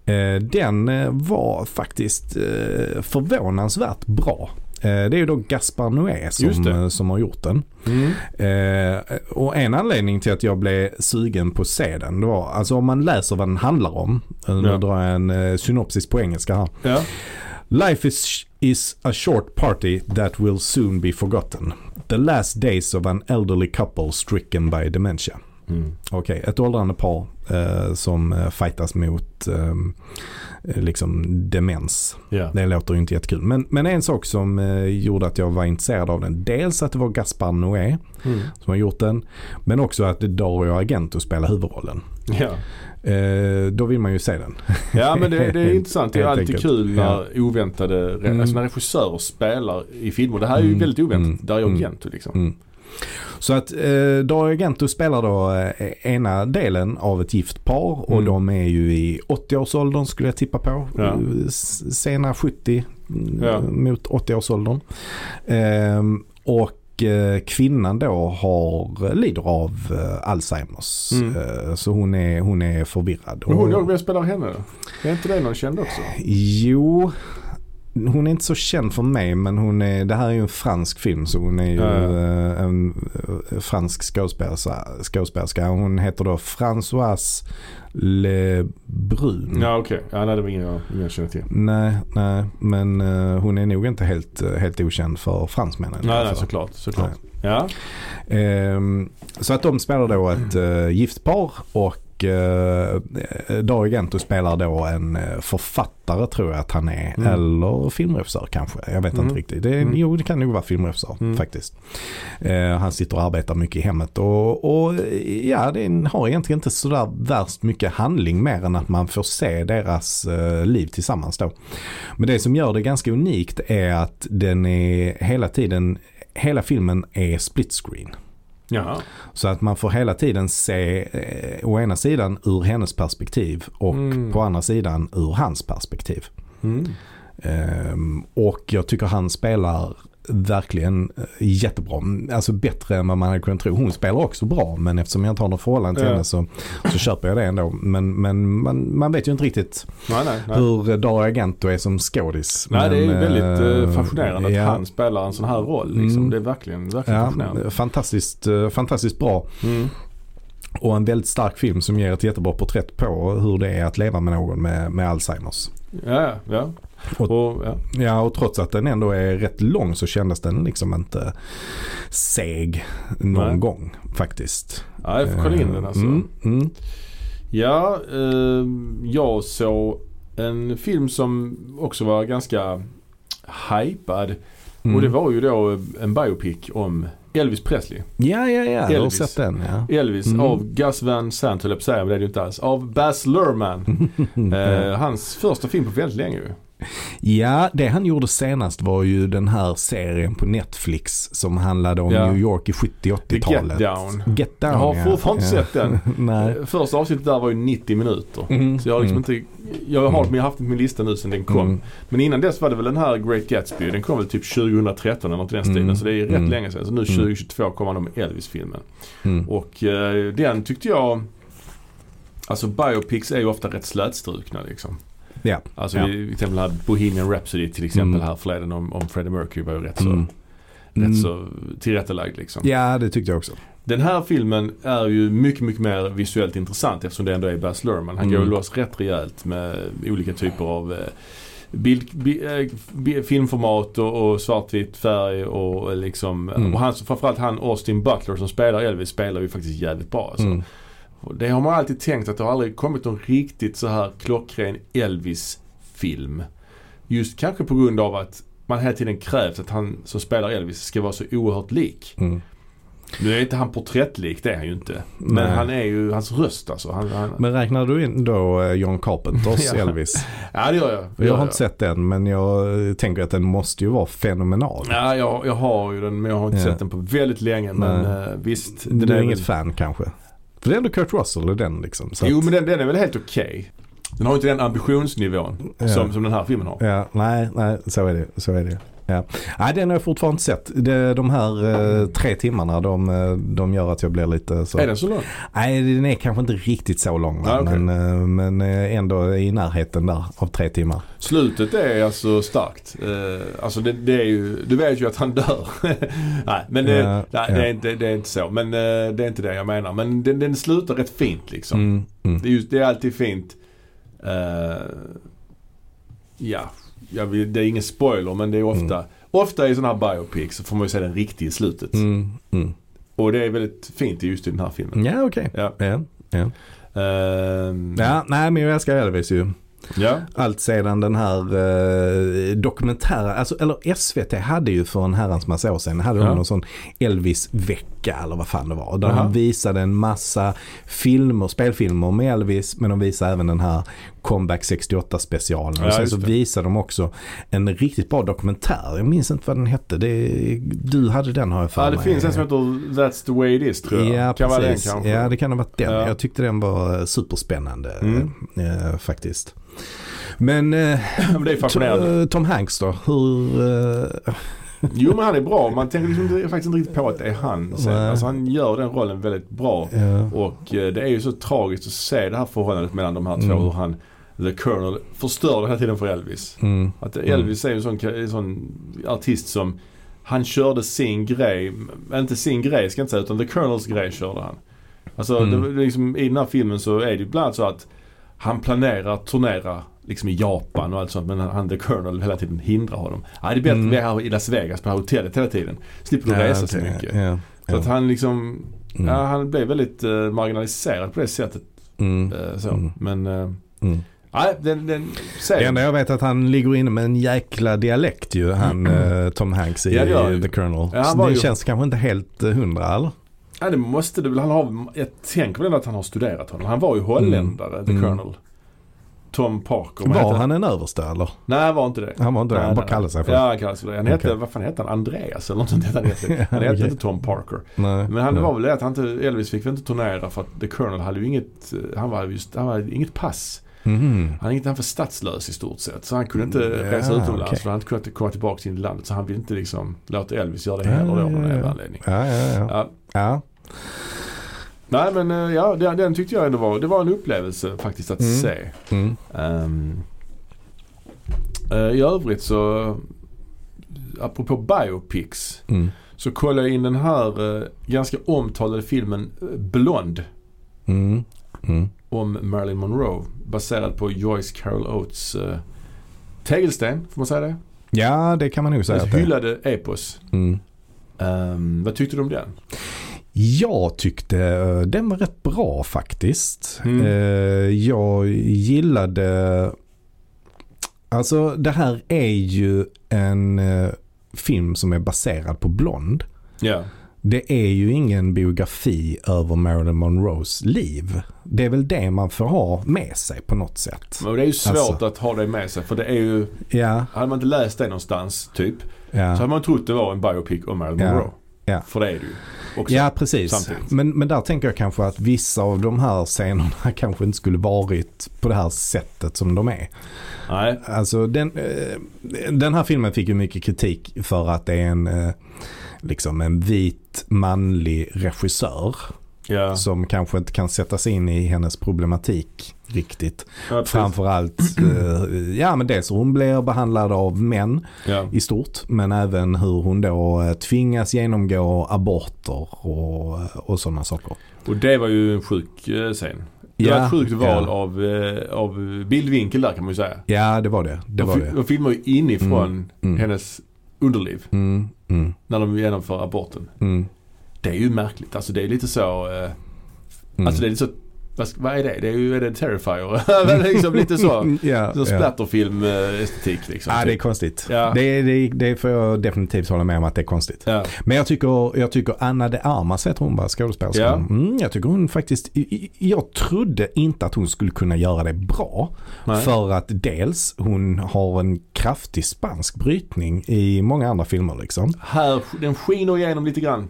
Eh, Den var faktiskt eh, förvånansvärt bra. Eh, Det är ju då Gaspar Noé som, eh, som har gjort den. Mm. Eh, och en anledning till att jag blev sugen på att se den, det var alltså om man läser vad den handlar om. eh, Nu Ja. drar jag en eh, synopsis på engelska här. Ja. Life is, is a short party that will soon be forgotten. The last days of an elderly couple stricken by dementia. Mm. Okej, ett åldrande par eh, som fightas mot eh, liksom demens. Ja. Det låter ju inte jättekul. Men, men en sak som eh, gjorde att jag var intresserad av den. Dels att det var Gaspar Noé Mm. som har gjort den. Men också att Dario Argento spelar huvudrollen. Ja. Eh, då vill man ju se den. ja men det, det är intressant. Det är alltid kul när oväntade, Mm. alltså när regissörer spelar i filmer. Det här är ju Mm. väldigt oväntat. Mm. Dario Mm. Argento liksom. Så att eh, Dario Argento spelar då eh, ena delen av ett gift par och Mm. de är ju i 80-årsåldern skulle jag tippa på. Ja. Eh, Sena 70 mm, Ja. mot 80-årsåldern. Ehm, och eh, kvinnan då har, lider av eh, Alzheimers. Mm. Eh, så hon är, hon är förvirrad. Men hon, Och- jag, vem spelar henne då? Är inte det någon känd också? Jo, hon är inte så känd för mig men hon är, det här är ju en fransk film så hon är ju Ja, ja. eh, en eh, fransk skådespelerska. skådespelerska. Hon heter då Françoise Lebrun. Ja okej, ja, nej, det var ingen jag, ingen jag känner till. Nej, nej, men eh, hon är nog inte helt, helt okänd för fransmännen. Nej, nej såklart. såklart. Ja. Ehm, så att de spelar då ett uh, gift par och uh, Dario Gento spelar då en eh, författare tror jag att han är. Mm. Eller filmregissör kanske. Jag vet Mm. inte riktigt. Det, Mm. Jo det kan nog vara filmregissör Mm. faktiskt. Eh, han sitter och arbetar mycket i hemmet och, och ja det har egentligen inte sådär värst mycket handling mer än att man får se deras eh, liv tillsammans då. Men det som gör det ganska unikt är att den är hela tiden, hela filmen är split screen. Jaha. Så att man får hela tiden se eh, å ena sidan ur hennes perspektiv och Mm. på andra sidan ur hans perspektiv. Mm. Ehm, och jag tycker han spelar verkligen eh, jättebra. Alltså bättre än vad man hade kunnat tro. Hon spelar också bra men eftersom jag inte har någon förhållande till Ja. henne så, så köper jag det ändå. Men, men man, man vet ju inte riktigt Nej, nej, nej. hur Dario Argento är som skådis. Nej, det är Men, väldigt eh, eh, fascinerande att ja. han spelar en sån här roll. Liksom. Mm. Det är verkligen, verkligen Ja, fascinerande. fantastiskt, eh, fantastiskt bra. Mm. Och en väldigt stark film som ger ett jättebra porträtt på hur det är att leva med någon med, med Alzheimers. Ja, ja. Och- Och, ja. Ja och trots att den ändå är rätt lång så kändes den liksom inte seg någon Nej. gång faktiskt. ja, jag får kolla in den alltså. Mm, mm. Ja, eh, jag såg en film som också var ganska hypad. Mm. Och det var ju då en biopic om Elvis Presley. Ja, ja, ja. Jag har Elvis. sett den. Ja. Elvis Mm. av Gus Van Sant höll jag på säga, men det är det ju inte alls. Av Baz Luhrmann. Eh, hans första film på väldigt länge ju. Ja, det han gjorde senast var ju den här serien på Netflix som handlade om Ja. New York i 70 The 80-talet. Get Down. Get Down Jag har ja. fortfarande inte ja. sett den. Nej. Första avsnittet där var ju 90 minuter. Mm, Så jag har liksom mm, inte, jag har Mm. haft min lista nu sedan den kom. mm. Men innan dess var det väl den här Great Gatsby. Den kom väl typ 2013 eller något i den stilen. Mm. Så det är rätt Mm. länge sedan. Så nu 2022 kommer de med Elvis-filmen. Mm. Och eh, den tyckte jag Alltså biopics är ju ofta rätt slätstrukna liksom. Ja. Alltså Ja. vi, till exempel här Bohemian Rhapsody till exempel Mm. här förleden om, om Freddie Mercury var ju rätt så, Mm. Mm. rätt så tillrättalagd liksom. Ja, det tyckte jag också. Den här filmen är ju mycket, mycket mer visuellt intressant eftersom det ändå är Baz Luhrmann. Han Mm. går loss rätt rejält med olika typer av eh, bild, bi, eh, filmformat och, och svartvit färg och liksom Mm. och han, framförallt han Austin Butler som spelar Elvis spelar ju faktiskt jävligt bra alltså. Mm. Och Det har man alltid tänkt att det har aldrig kommit någon riktigt så här klockren Elvis-film. Just kanske på grund av att man hela tiden krävt att han som spelar Elvis ska vara så oerhört lik. Mm. Nu är inte han porträttlik, det är han ju inte. Men Nej. han är ju, hans röst alltså. Han, han, Men räknar du in då eh, John Carpenters. Elvis? ja det gör jag. Det Jag gör har inte sett den men jag eh, tänker att den måste ju vara fenomenal. Ja, jag, jag har ju den men jag har inte Ja. sett den på väldigt länge. Men Nej. eh, visst. Du är väl- inget fan kanske? För det är ändå Kurt Russell i den liksom. Jo att- men den, den är väl helt okej. Den har inte den ambitionsnivån Ja. som, som den här filmen har. Ja, nej, nej, så är det. Så är det. Ja. Nej, den har jag fortfarande inte sett. De här eh, tre timmarna de, eh, de gör att jag blir lite så. Är den så lång? Nej, den är kanske inte riktigt så lång. Ah, okej. Men, eh, men ändå i närheten där av tre timmar. Slutet är alltså starkt. Alltså det, det är ju, du vet ju att han dör. nej men det, Ja, nej, ja. det, är inte, det är inte så. Men det är inte det jag menar. Men den, den slutar rätt fint liksom. Mm, mm. Det, är just, det är alltid fint. Eh, ja, jag vill, det är ingen spoiler men det är ofta, ofta i sådana här biopics så får man ju se den riktiga i slutet. Mm, mm. Och det är väldigt fint just i den här filmen. Ja, okej. Ja. Ja, ja. Ehm, ja, nej men jag älskar Elvis ju. ja. Allt sedan den här eh, dokumentären, alltså, eller SVT hade ju för en herrans massa år sedan, hade de Ja. någon sån Elvis-vecka eller vad fan det var. Där Jaha. de visade en massa filmer, spelfilmer med Elvis men de visade även den här Comeback 68 specialen. Ja, och sen så visade de också en riktigt bra dokumentär. Jag minns inte vad den hette. Det, du hade den har jag för ja, det mig. finns en som heter That's the way it is tror jag. Ja, kan vara den precis. Ja, det kan ha varit den. Ja. Jag tyckte den var superspännande Mm. eh, faktiskt. Men eh, Men det är fascinerande. Tom, Hanks då? Hur... eh, Jo men han är bra. Man tänker liksom faktiskt inte riktigt på att det är han. Sen, alltså, han gör den rollen väldigt bra. ja. Och eh, det är ju så tragiskt att se det här förhållandet mellan de här två. Mm. Hur han The Colonel förstörde hela tiden för Elvis. Mm. Att Elvis är ju en sån, en sån artist som han körde sin grej, inte sin grej ska jag inte säga utan The Colonels grej körde han. Alltså Mm. det, liksom, i den här filmen så är det ju bland annat så att han planerar att turnera liksom i Japan och allt sånt men han The Colonel hela tiden hindrar honom. Ja, det är bättre Mm. att vi är här i Las Vegas på hotellet hela tiden. Slipper du resa så mycket. Ja. Så att han liksom, Mm. ja, han blev väldigt eh, marginaliserad på det sättet. Mm. eh, så. Mm. Men, Mm. Nej den, den Det säger enda jag vet är att han ligger inne med en jäkla dialekt ju, han eh, Tom Hanks i Ja, det ju. The Colonel. Ja, Så det ju- känns kanske inte helt eh, hundra eller? Ja det måste det väl. Han har, jag tänker väl att han har studerat honom. Han var ju holländare, The Mm. Colonel. Tom Parker. Var hette han en överste eller? Nej han var inte det. Han var inte det, Nej, han bara nej, kallade sig för Ja han kallade sig för det. Han hette, Okej. vad fan hette han? Andreas eller något sånt hette han egentligen. Han hette Okej. inte Tom Parker. Nej. Men han Nej. var väl det att han inte, Elvis fick väl inte turnera för att The Colonel hade ju inget, han var just, han hade inget pass. Mhm. Han, är inte, han var statslös i stort sett. Så han kunde inte Mm, resa ja, utomlands okej. för han hade inte komma tillbaka i landet. Så han ville inte liksom låta Elvis göra det heller då av någon Ja, ja, jävla anledning. Ja, ja, ja. Nej men eh, ja, den, den tyckte jag ändå var, det var en upplevelse faktiskt att Mm. se. Mm. Eh, I övrigt så, apropå biopics, Mm. så kollade jag in den här eh, ganska omtalade filmen Blond Mm. Mm. om Marilyn Monroe. Baserad på Joyce Carol Oates uh, tegelsten, får man säga det? Ja, det kan man nog säga Ett hyllade epos. Mm. Ehm, vad tyckte du om den? Jag tyckte eh, den var rätt bra faktiskt. Mm. Eh, Jag gillade, alltså det här är ju en eh, film som är baserad på Blond. Ja. Det är ju ingen biografi över Marilyn Monroes liv. Det är väl det man får ha med sig på något sätt. Men det är ju svårt Alltså. att ha det med sig för det är ju, Ja, hade man inte läst det någonstans typ så ja. hade man trott det var en biopic om Marilyn Ja. Monroe. Ja. För det är det ju. Också. Ja, precis. samtidigt. Men, men där tänker jag kanske att vissa av de här scenerna kanske inte skulle varit på det här sättet som de är. Nej. Alltså den, eh, den här filmen fick ju mycket kritik för att det är en, eh, liksom en vit manlig regissör Ja. som kanske inte kan sätta sig in i hennes problematik riktigt. ja. Framförallt, eh, ja men dels hur hon blir behandlad av män ja. i stort men även hur hon då eh, tvingas genomgå aborter och, och sådana saker. Och det var ju en sjuk eh, scen. Det var Ja, ett sjukt val ja. av, eh, av bildvinkel där kan man ju säga. Ja det var det. Det de, var det. de filmar ju inifrån Mm, mm. hennes underliv Mm, mm, när de genomför aborten. mm, Det är ju märkligt. Alltså det är lite så, eh, mm. alltså det är lite så, vad, vad är det? Det är ju, är det Terrifier? Liksom lite så. ja, Så ja. splatterfilm eh, liksom. Ja det är typ. konstigt. Ja. Det, det, det får jag definitivt hålla med om att det är konstigt. Ja. Men jag tycker, jag tycker Anna de Armas heter hon va, skådespelerskan. Ja. Mm, jag tycker hon faktiskt, jag trodde inte att hon skulle kunna göra det bra. Nej. För att dels hon har en kraftig spansk brytning i många andra filmer liksom. Här, den skiner igenom lite grann.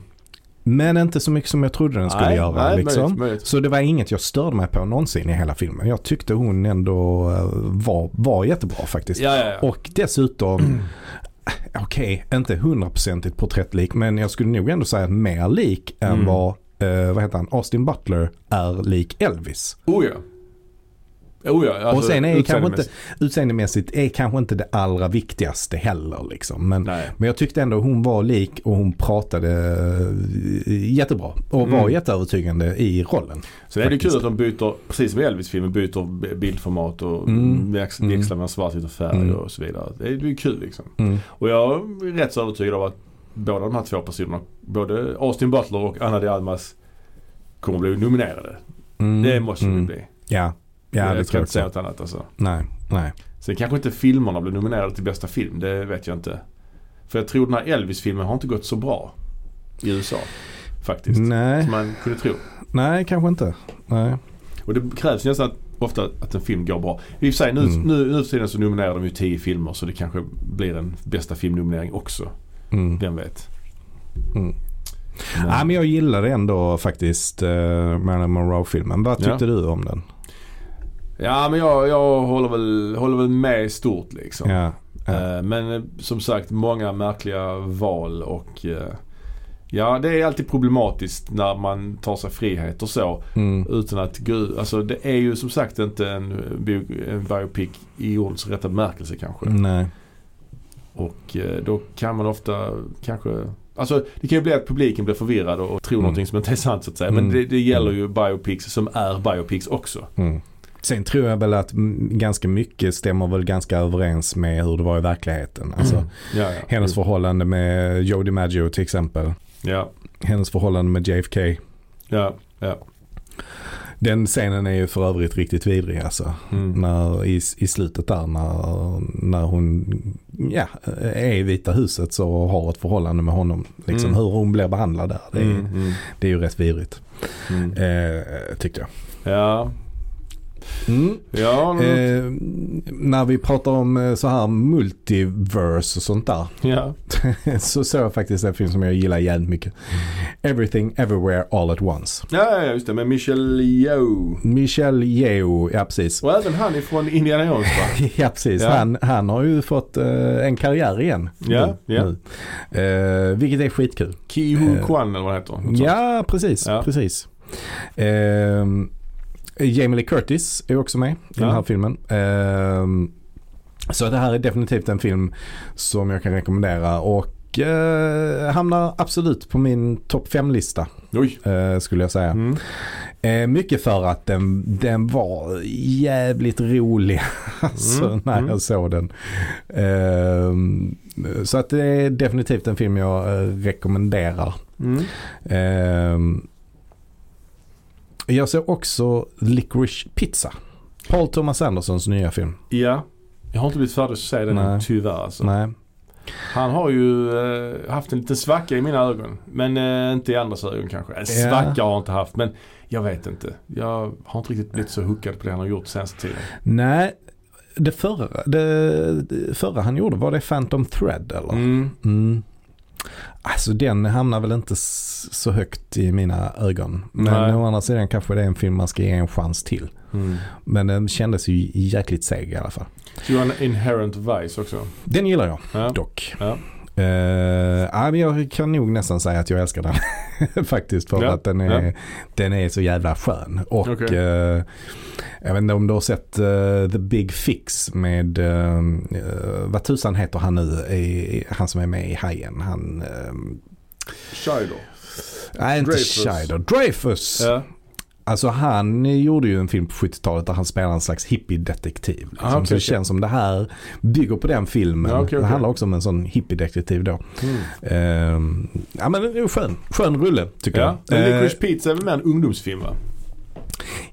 Men inte så mycket som jag trodde den skulle nej, göra. nej, liksom. möjligt, möjligt. Så det var inget jag störde mig på någonsin i hela filmen. Jag tyckte hon ändå eh, var, var jättebra faktiskt. Ja, ja, ja. Och dessutom, okej, inte hundraprocentigt porträttlik men jag skulle nog ändå säga mer lik än Mm. vad, eh, vad heter han, Austin Butler är lik Elvis. Oh ja. Oh ja. Alltså, och sen är kanske inte, utseendemässigt. är kanske inte det allra viktigaste heller liksom. Men, Nej. men jag tyckte ändå hon var lik och hon pratade eh, jättebra och var Mm. jätteövertygande i rollen. Sen är det kul att de byter, precis som i Elvis-filmen, byter bildformat och Mm. Mm. växlar mellan svartvitt och färg Mm. och så vidare. Det är ju kul liksom. Mm. Och jag är rätt så övertygad av att båda de här två personerna, både Austin Butler och Anna de Almas kommer bli nominerade. Mm. Det måste Mm. de bli. Ja, ja jag det ska tror jag inte säga något annat alltså. Nej, nej. Sen kanske inte filmerna blir nominerade till bästa film. Det vet jag inte. För jag tror den här Elvis-filmen har inte gått så bra i USA. Faktiskt. Nej, Som man kunde tro. nej kanske inte. Nej. Och det krävs nästan att, ofta att en film går bra. I och för sig nu, Mm. nu, nu för tiden så nominerar de ju tio filmer så det kanske blir en bästa filmnominering också. Mm. Vem vet. Mm. Men, Ja, men jag gillade ändå faktiskt uh, Marilyn Monroe-filmen. Vad tyckte Ja. du om den? Ja men jag, jag håller, väl, håller väl med stort liksom. Ja, ja. Eh, men eh, som sagt många märkliga val och eh, Ja, det är alltid problematiskt när man tar sig frihet och så Mm. utan att gå. Alltså det är ju som sagt inte en, bio, en biopic i ordets rätta bemärkelse kanske. Nej. Och då kan man ofta kanske Alltså det kan ju bli att publiken blir förvirrad och, och tror Mm. någonting som inte är sant så att säga. Men Mm. det, det gäller ju biopics som är biopics också. Mm. Sen tror jag väl att mm, ganska mycket stämmer väl ganska överens med hur det var i verkligheten. Alltså, Mm. Ja, ja. Hennes förhållande med Joe DiMaggio till exempel. Ja, Hennes förhållande med JFK. ja, ja. Den scenen är ju för övrigt riktigt vidrig alltså. Mm. När, i, I slutet där när, när hon ja, är i Vita huset så har ett förhållande med honom. Liksom Mm. hur hon blir behandlad där. Det är, Mm, mm, det är ju rätt vidrigt. mm. Eh, tyckte jag. Ja, ja, men- Eh, när vi pratar om eh, så här multiverse och sånt där. ja. så såg jag faktiskt en film som jag gillar jävligt mycket. Everything Everywhere All At Once. Ja, ja, just det. Med Michelle Yeoh. Michelle Yeoh, ja precis. Och även han ifrån Indiana Jones va? Ja precis, Ja. Han, han har ju fått eh, en karriär igen. Ja, nu, ja. nu. Eh, vilket är skitkul. Ki Hu Eh, Kwan eller vad det heter. Ja precis, Ja. precis. Eh, Jamie Lee Curtis är också med i Ja. den här filmen. Eh, så det här är definitivt en film som jag kan rekommendera och eh, hamnar absolut på min topp 5-lista Oj. eh, skulle jag säga. Mm. Eh, mycket för att den, den var jävligt rolig alltså, Mm, när mm. jag såg den. Ehm, så att det är definitivt en film jag rekommenderar. Mm. Jag ser också Licorice Pizza. Paul Thomas Andersons nya film. Ja. Jag har inte blivit färdig att se den Nej. tyvärr alltså. Nej. Han har ju eh, haft en liten svacka i mina ögon. Men eh, inte i andras ögon kanske. En Ja. svacka har han inte haft. Men jag vet inte. Jag har inte riktigt blivit så hookad på det han har gjort senaste tiden. Nej, det förra, det, det förra han gjorde, var det Phantom Thread eller? Mm. Mm. Alltså den hamnar väl inte så högt i mina ögon. Men Nej. å andra sidan kanske det är en film man ska ge en chans till. Mm. Men den kändes ju jäkligt seg i alla fall. Så en Inherent Vice också. Den gillar jag Ja. dock. Ja. Eh, ja, men jag kan nog nästan säga att jag älskar den. Faktiskt för Ja, att den är, ja. den är så jävla skön. Och Okej. eh, jag vet inte om du har sett eh, The Big Fix med, uh, vad tusan heter han nu, i, han som är med i Hajen. Han, uh, Shider. nej inte Dreyfus. Dreyfus. Ja. Alltså han gjorde ju en film på 70-talet där han spelar en slags hippiedetektiv. Liksom. Ah, okej, så det känns som det här bygger på den filmen. Ja, okej, Det handlar också om en sån hippiedetektiv då. Mm. Ehm, ja men det är skön, skön rulle tycker Ja. jag. Licorice Pizza är väl mer en ungdomsfilm va?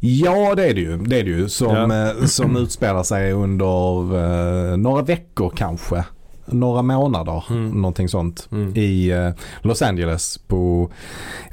ja det är det ju. Det är det ju. Som, eh, som utspelar sig under eh, några veckor kanske. Några månader. Mm. Någonting sånt. Mm. I eh, Los Angeles på,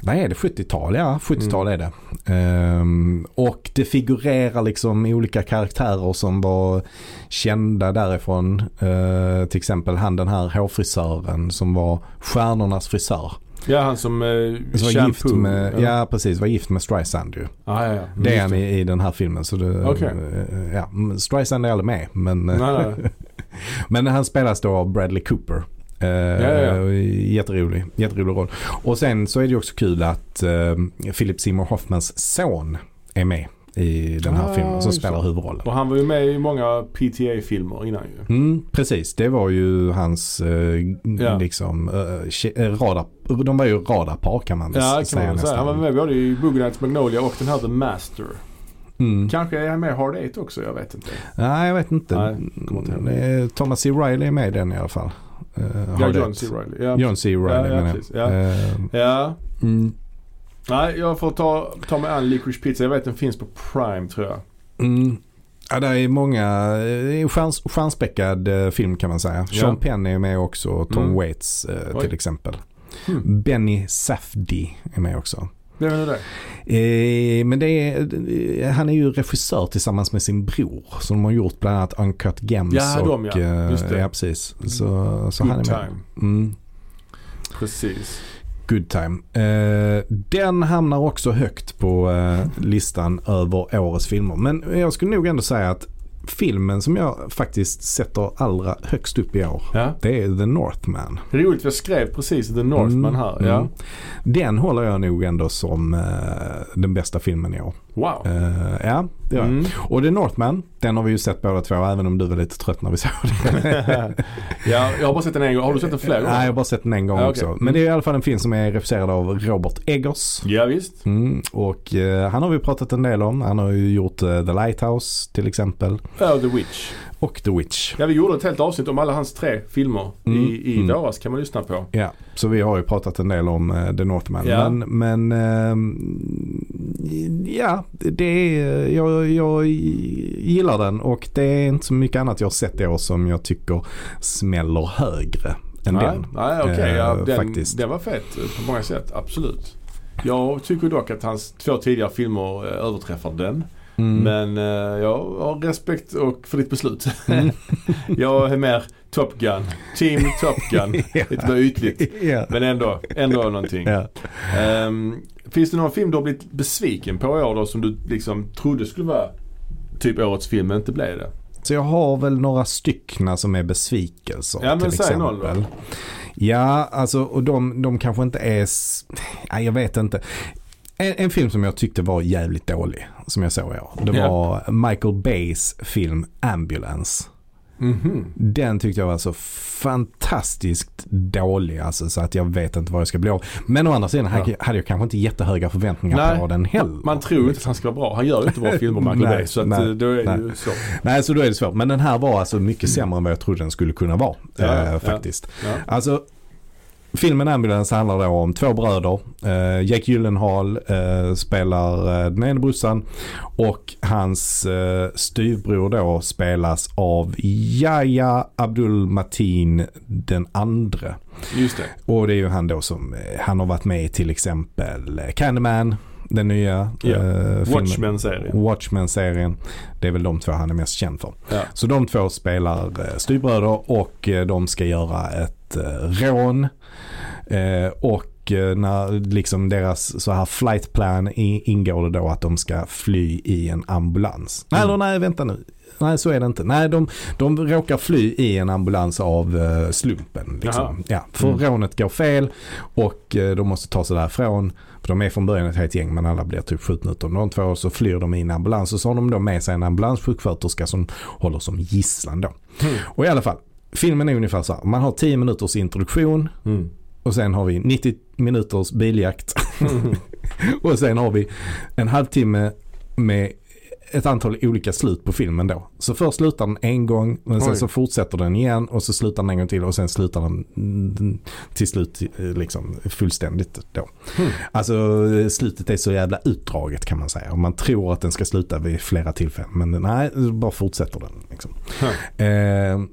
vad är det, 70-tal? Ja, 70-tal är det. Ehm, och det figurerar liksom olika karaktärer som var kända därifrån. Eh, till exempel han den här hårfrisören som var stjärnornas frisör. Ja han som eh, Som var gift med, ja precis, var gift med Streisand ju. Ah, ja, ja. Det är han i, i den här filmen. Så det, Okej. eh, ja, Streisand är aldrig med. Men, Nej, nej. men han spelas då av Bradley Cooper. Eh, ja, ja. Jätterolig, jätterolig roll. Och sen så är det också kul att eh, Philip Seymour Hoffmans son är med i den här Ah, filmen som spelar huvudrollen. Och han var ju med i många PTA-filmer innan ju. Mm, precis, det var ju hans eh, Ja. liksom, eh, eh, radar, de var ju radarpar kan man väl Ja kan säga man säga. nästan. Han var med både i Boogie Nights Magnolia och den här The Master. Mm. Kanske är han med i Hard Eight också, jag vet inte. Nej, jag vet inte. Nej. Det är Thomas C. Riley är med i den i alla fall. Uh, Ja, John C. Reilly. Ja. John C. Riley Ja, ja, menar jag. Ja. Eh, ja. mm, Nej, jag får ta, ta mig an Licorice Pizza. Jag vet den finns på Prime tror jag. mm. Ja, det är många, det är stjärnspäckad eh, film kan man säga. Sean Penn är med också, Tom Mm. Waits eh, till exempel. Hmm. Benny Safdie är med också. Vem är det? Eh, men det är, eh, han är ju regissör tillsammans med sin bror. Så de har gjort bland annat Uncut Gems Ja, och... de, ja. eh, Just det. Ja, precis. Så, så Good han är med. time. Mm. Precis. Good time. Eh, den hamnar också högt på eh, listan över årets filmer. Men jag skulle nog ändå säga att filmen som jag faktiskt sätter allra högst upp i år. Ja. Det är The Northman. Det är roligt, jag skrev precis The Northman här. Mm, Ja. mm. Den håller jag nog ändå som eh, den bästa filmen i år. Wow. Eh, ja, det gör jag. Mm. Och The Northman, den har vi ju sett båda två även om du var lite trött när vi såg den. ja, jag har bara sett den en gång. Har du sett den flera gånger? Nej, jag har bara sett den en gång okej. också. Mm. Men det är i alla fall en film som är regisserad av Robert Eggers. Ja, visst. Mm, och eh, han har vi pratat en del om. Han har ju gjort eh, The Lighthouse till exempel. Ja, The Witch. Och The Witch. Ja, vi gjorde ett helt avsnitt om alla hans tre filmer Mm, i, i mm. våras. kan man lyssna på. Ja, så vi har ju pratat en del om eh, The Northman. Ja. Men, men ehm, ja, det är, jag, jag gillar den och det är inte så mycket annat jag har sett i år som jag tycker smäller högre än nej, den. nej okej. ja, Eh, den, faktiskt. den var fet på många sätt. Absolut. Jag tycker dock att hans två tidigare filmer eh, överträffar den. Mm. Men eh, jag har respekt och för ditt beslut. Mm. jag är mer Top Gun. Team Top Gun. Lite mer ytligt. ja. Men ändå, ändå någonting. Ja. Ehm, finns det någon film du har blivit besviken på i år då som du liksom trodde skulle vara typ årets film men inte blev det? Så jag har väl några styckna som är besvikelser Ja, men säg någon då. Ja, alltså och de, de kanske inte är, nej jag vet inte. En, en film som jag tyckte var jävligt dålig, som jag såg i år. Det Ja. var Michael Bays film Ambulance. Mhm. Den tyckte jag var så fantastiskt dålig alltså, så att jag vet inte vad jag ska bli av. Men å andra sidan hade hade jag kanske inte jättehöga förväntningar Nej, på den heller. Man tror inte att han ska vara bra. Han gör ju inte bra filmer Michael Nej, Bay. Så att, nej, eh, då är det nej. ju så. Nej, så då är det svårt. Men den här var alltså mycket sämre än vad jag trodde den skulle kunna vara. Ja, eh, ja. faktiskt. Ja. Alltså, filmen Ambulance handlar då om två bröder. Eh, Jake Gyllenhaal eh, spelar eh, den ena brorsan och hans eh, styvbror då spelas av Yahya Abdul Mateen den andre. Just det. Och det är ju han då som, eh, han har varit med i till exempel eh, Candyman, den nya filmen. Watchmen-serien. Watchmen-serien. Det är väl de två han är mest känd för. Ja. Så de två spelar eh, styvbröder och eh, de ska göra ett rån. Eh, och eh, när liksom deras så här flight plan ingår det då att de ska fly i en ambulans. Nej, Mm. eller nej, vänta nu. Nej, så är det inte. Nej, de, de råkar fly i en ambulans av eh, slumpen. Liksom. Jaha. Ja, för Mm. rånet går fel och de måste ta sig därifrån. För de är från början ett helt gäng men alla blir typ skjutna utom de två. Så flyr de i en ambulans och så har de då med sig en ambulanssjuksköterska som håller som gisslan då. Mm. Och i alla fall, filmen är ungefär så här. Man har 10 minuters introduktion Mm. Och sen har vi 90 minuters biljakt. och sen har vi en halvtimme med ett antal olika slut på filmen då. Så först slutar den en gång men sen Oj. så fortsätter den igen och så slutar den en gång till och sen slutar den mm, till slut liksom fullständigt då. Mm. Alltså slutet är så jävla utdraget kan man säga. Och man tror att den ska sluta vid flera tillfällen men nej, bara fortsätter den. Liksom. Eh,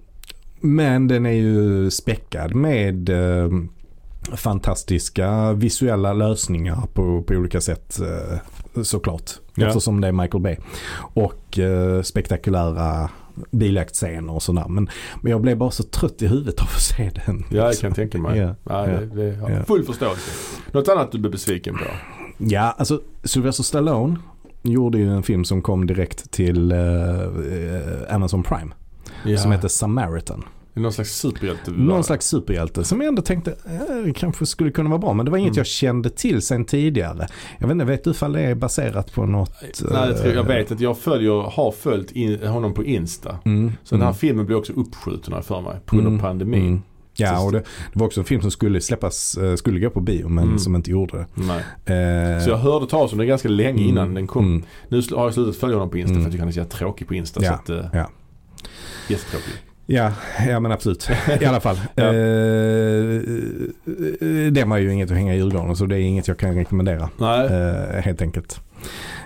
men den är ju späckad med eh, fantastiska visuella lösningar på, på olika sätt eh, såklart. Ja. Eftersom det är Michael Bay. Och eh, spektakulära biljaktscener och sådär. Men, men jag blev bara så trött i huvudet av att se den. Ja, jag kan tänka mig. Ja, Ja, det, det ja. full förståelse. Något annat du blev besviken på? Ja, alltså Sylvester Stallone gjorde ju en film som kom direkt till eh, eh, Amazon Prime. Ja. Som heter Samaritan. Någon slags superhjälte? Någon slags superhjälte som jag ändå tänkte eh, kanske skulle kunna vara bra. Men det var inget Mm. jag kände till sen tidigare. Jag vet inte, vet du ifall det är baserat på något? Nej, det tror jag, jag eh, vet att jag följer, har följt in, honom på Insta. Mm, Så den här mm, filmen blev också uppskjuten här för mig på grund av mm, pandemin. mm. Ja, och det, det var också en film som skulle släppas, eh, skulle gå på bio men Mm. som inte gjorde det. Eh, Så jag hörde talas om den ganska länge innan mm, den kom. mm. Nu har jag slutat följa honom på Insta Mm. för att jag tycker han är så tråkig på Insta. Ja, Så att, eh, ja. Jättetråkig. Ja, ja men absolut. I alla fall. Ja. eh, det var ju inget att hänga i julgranen så det är inget jag kan rekommendera. Eh, helt enkelt.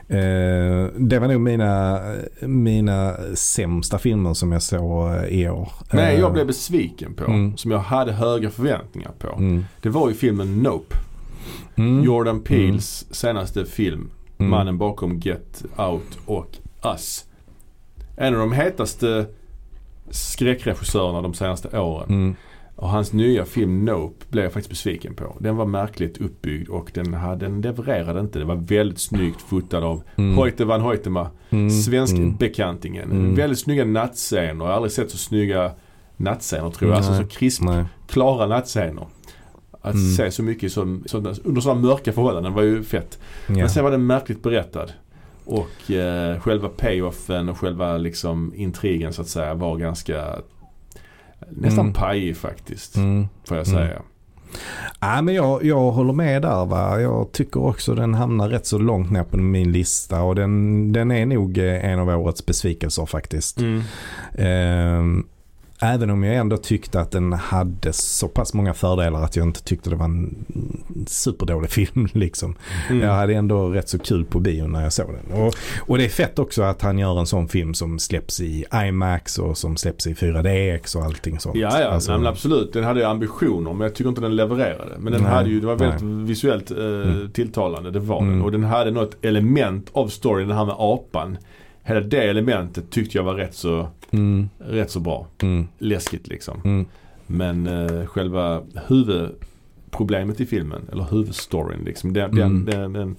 Eh, det var nog mina, mina sämsta filmer som jag såg eh, i år. Nej, Eh, jag blev besviken på. Mm. Som jag hade höga förväntningar på. mm, Det var ju filmen Nope. mm, Jordan Peels senaste film. mm, Mannen bakom Get Out och Us. En av de hetaste skräckregissörerna de senaste åren. Mm, Och hans nya film Nope blev jag faktiskt besviken på. Den var märkligt uppbyggd och den, hade, den levererade inte. Det var väldigt snyggt fotad av Mm. Hoyte van Hoytema. Mm. Svensk Mm. bekantingen. Mm. Väldigt snygga nattscener. Jag har aldrig sett så snygga nattscener tror jag. Alltså Nej. så krisp, Nej. klara nattscener. Att Mm. se så mycket som, som, under sådana mörka förhållanden var ju fett. Ja. Men sen var den märkligt berättad. Och eh, själva payoffen och själva liksom intrigen så att säga var ganska nästan Mm. pajig faktiskt. Mm. Får jag Mm. säga. Ja, men jag, jag håller med där. Va? Jag tycker också den hamnar rätt så långt ner på min lista och den, den är nog eh, en av årets besvikelser faktiskt. Mm. Ehm, även om jag ändå tyckte att den hade så pass många fördelar att jag inte tyckte det var en superdålig film. Liksom. Mm. Jag hade ändå rätt så kul på bio när jag såg den. Och, och det är fett också att han gör en sån film som släpps i IMAX och som släpps i 4DX och allting sånt. Ja, ja Alltså, nej, absolut. Den hade ambitioner men jag tycker inte den levererade. Men den Nej, hade ju, det var väldigt nej. visuellt eh, Mm. tilltalande. Det var den. Mm. Och den hade något element av storyn, det här med apan. Hela det elementet tyckte jag var rätt så, mm, rätt så bra. mm, Läskigt liksom. mm. Men eh, själva huvudproblemet i filmen, eller huvudstoryn liksom. Den, Mm. den, den, den,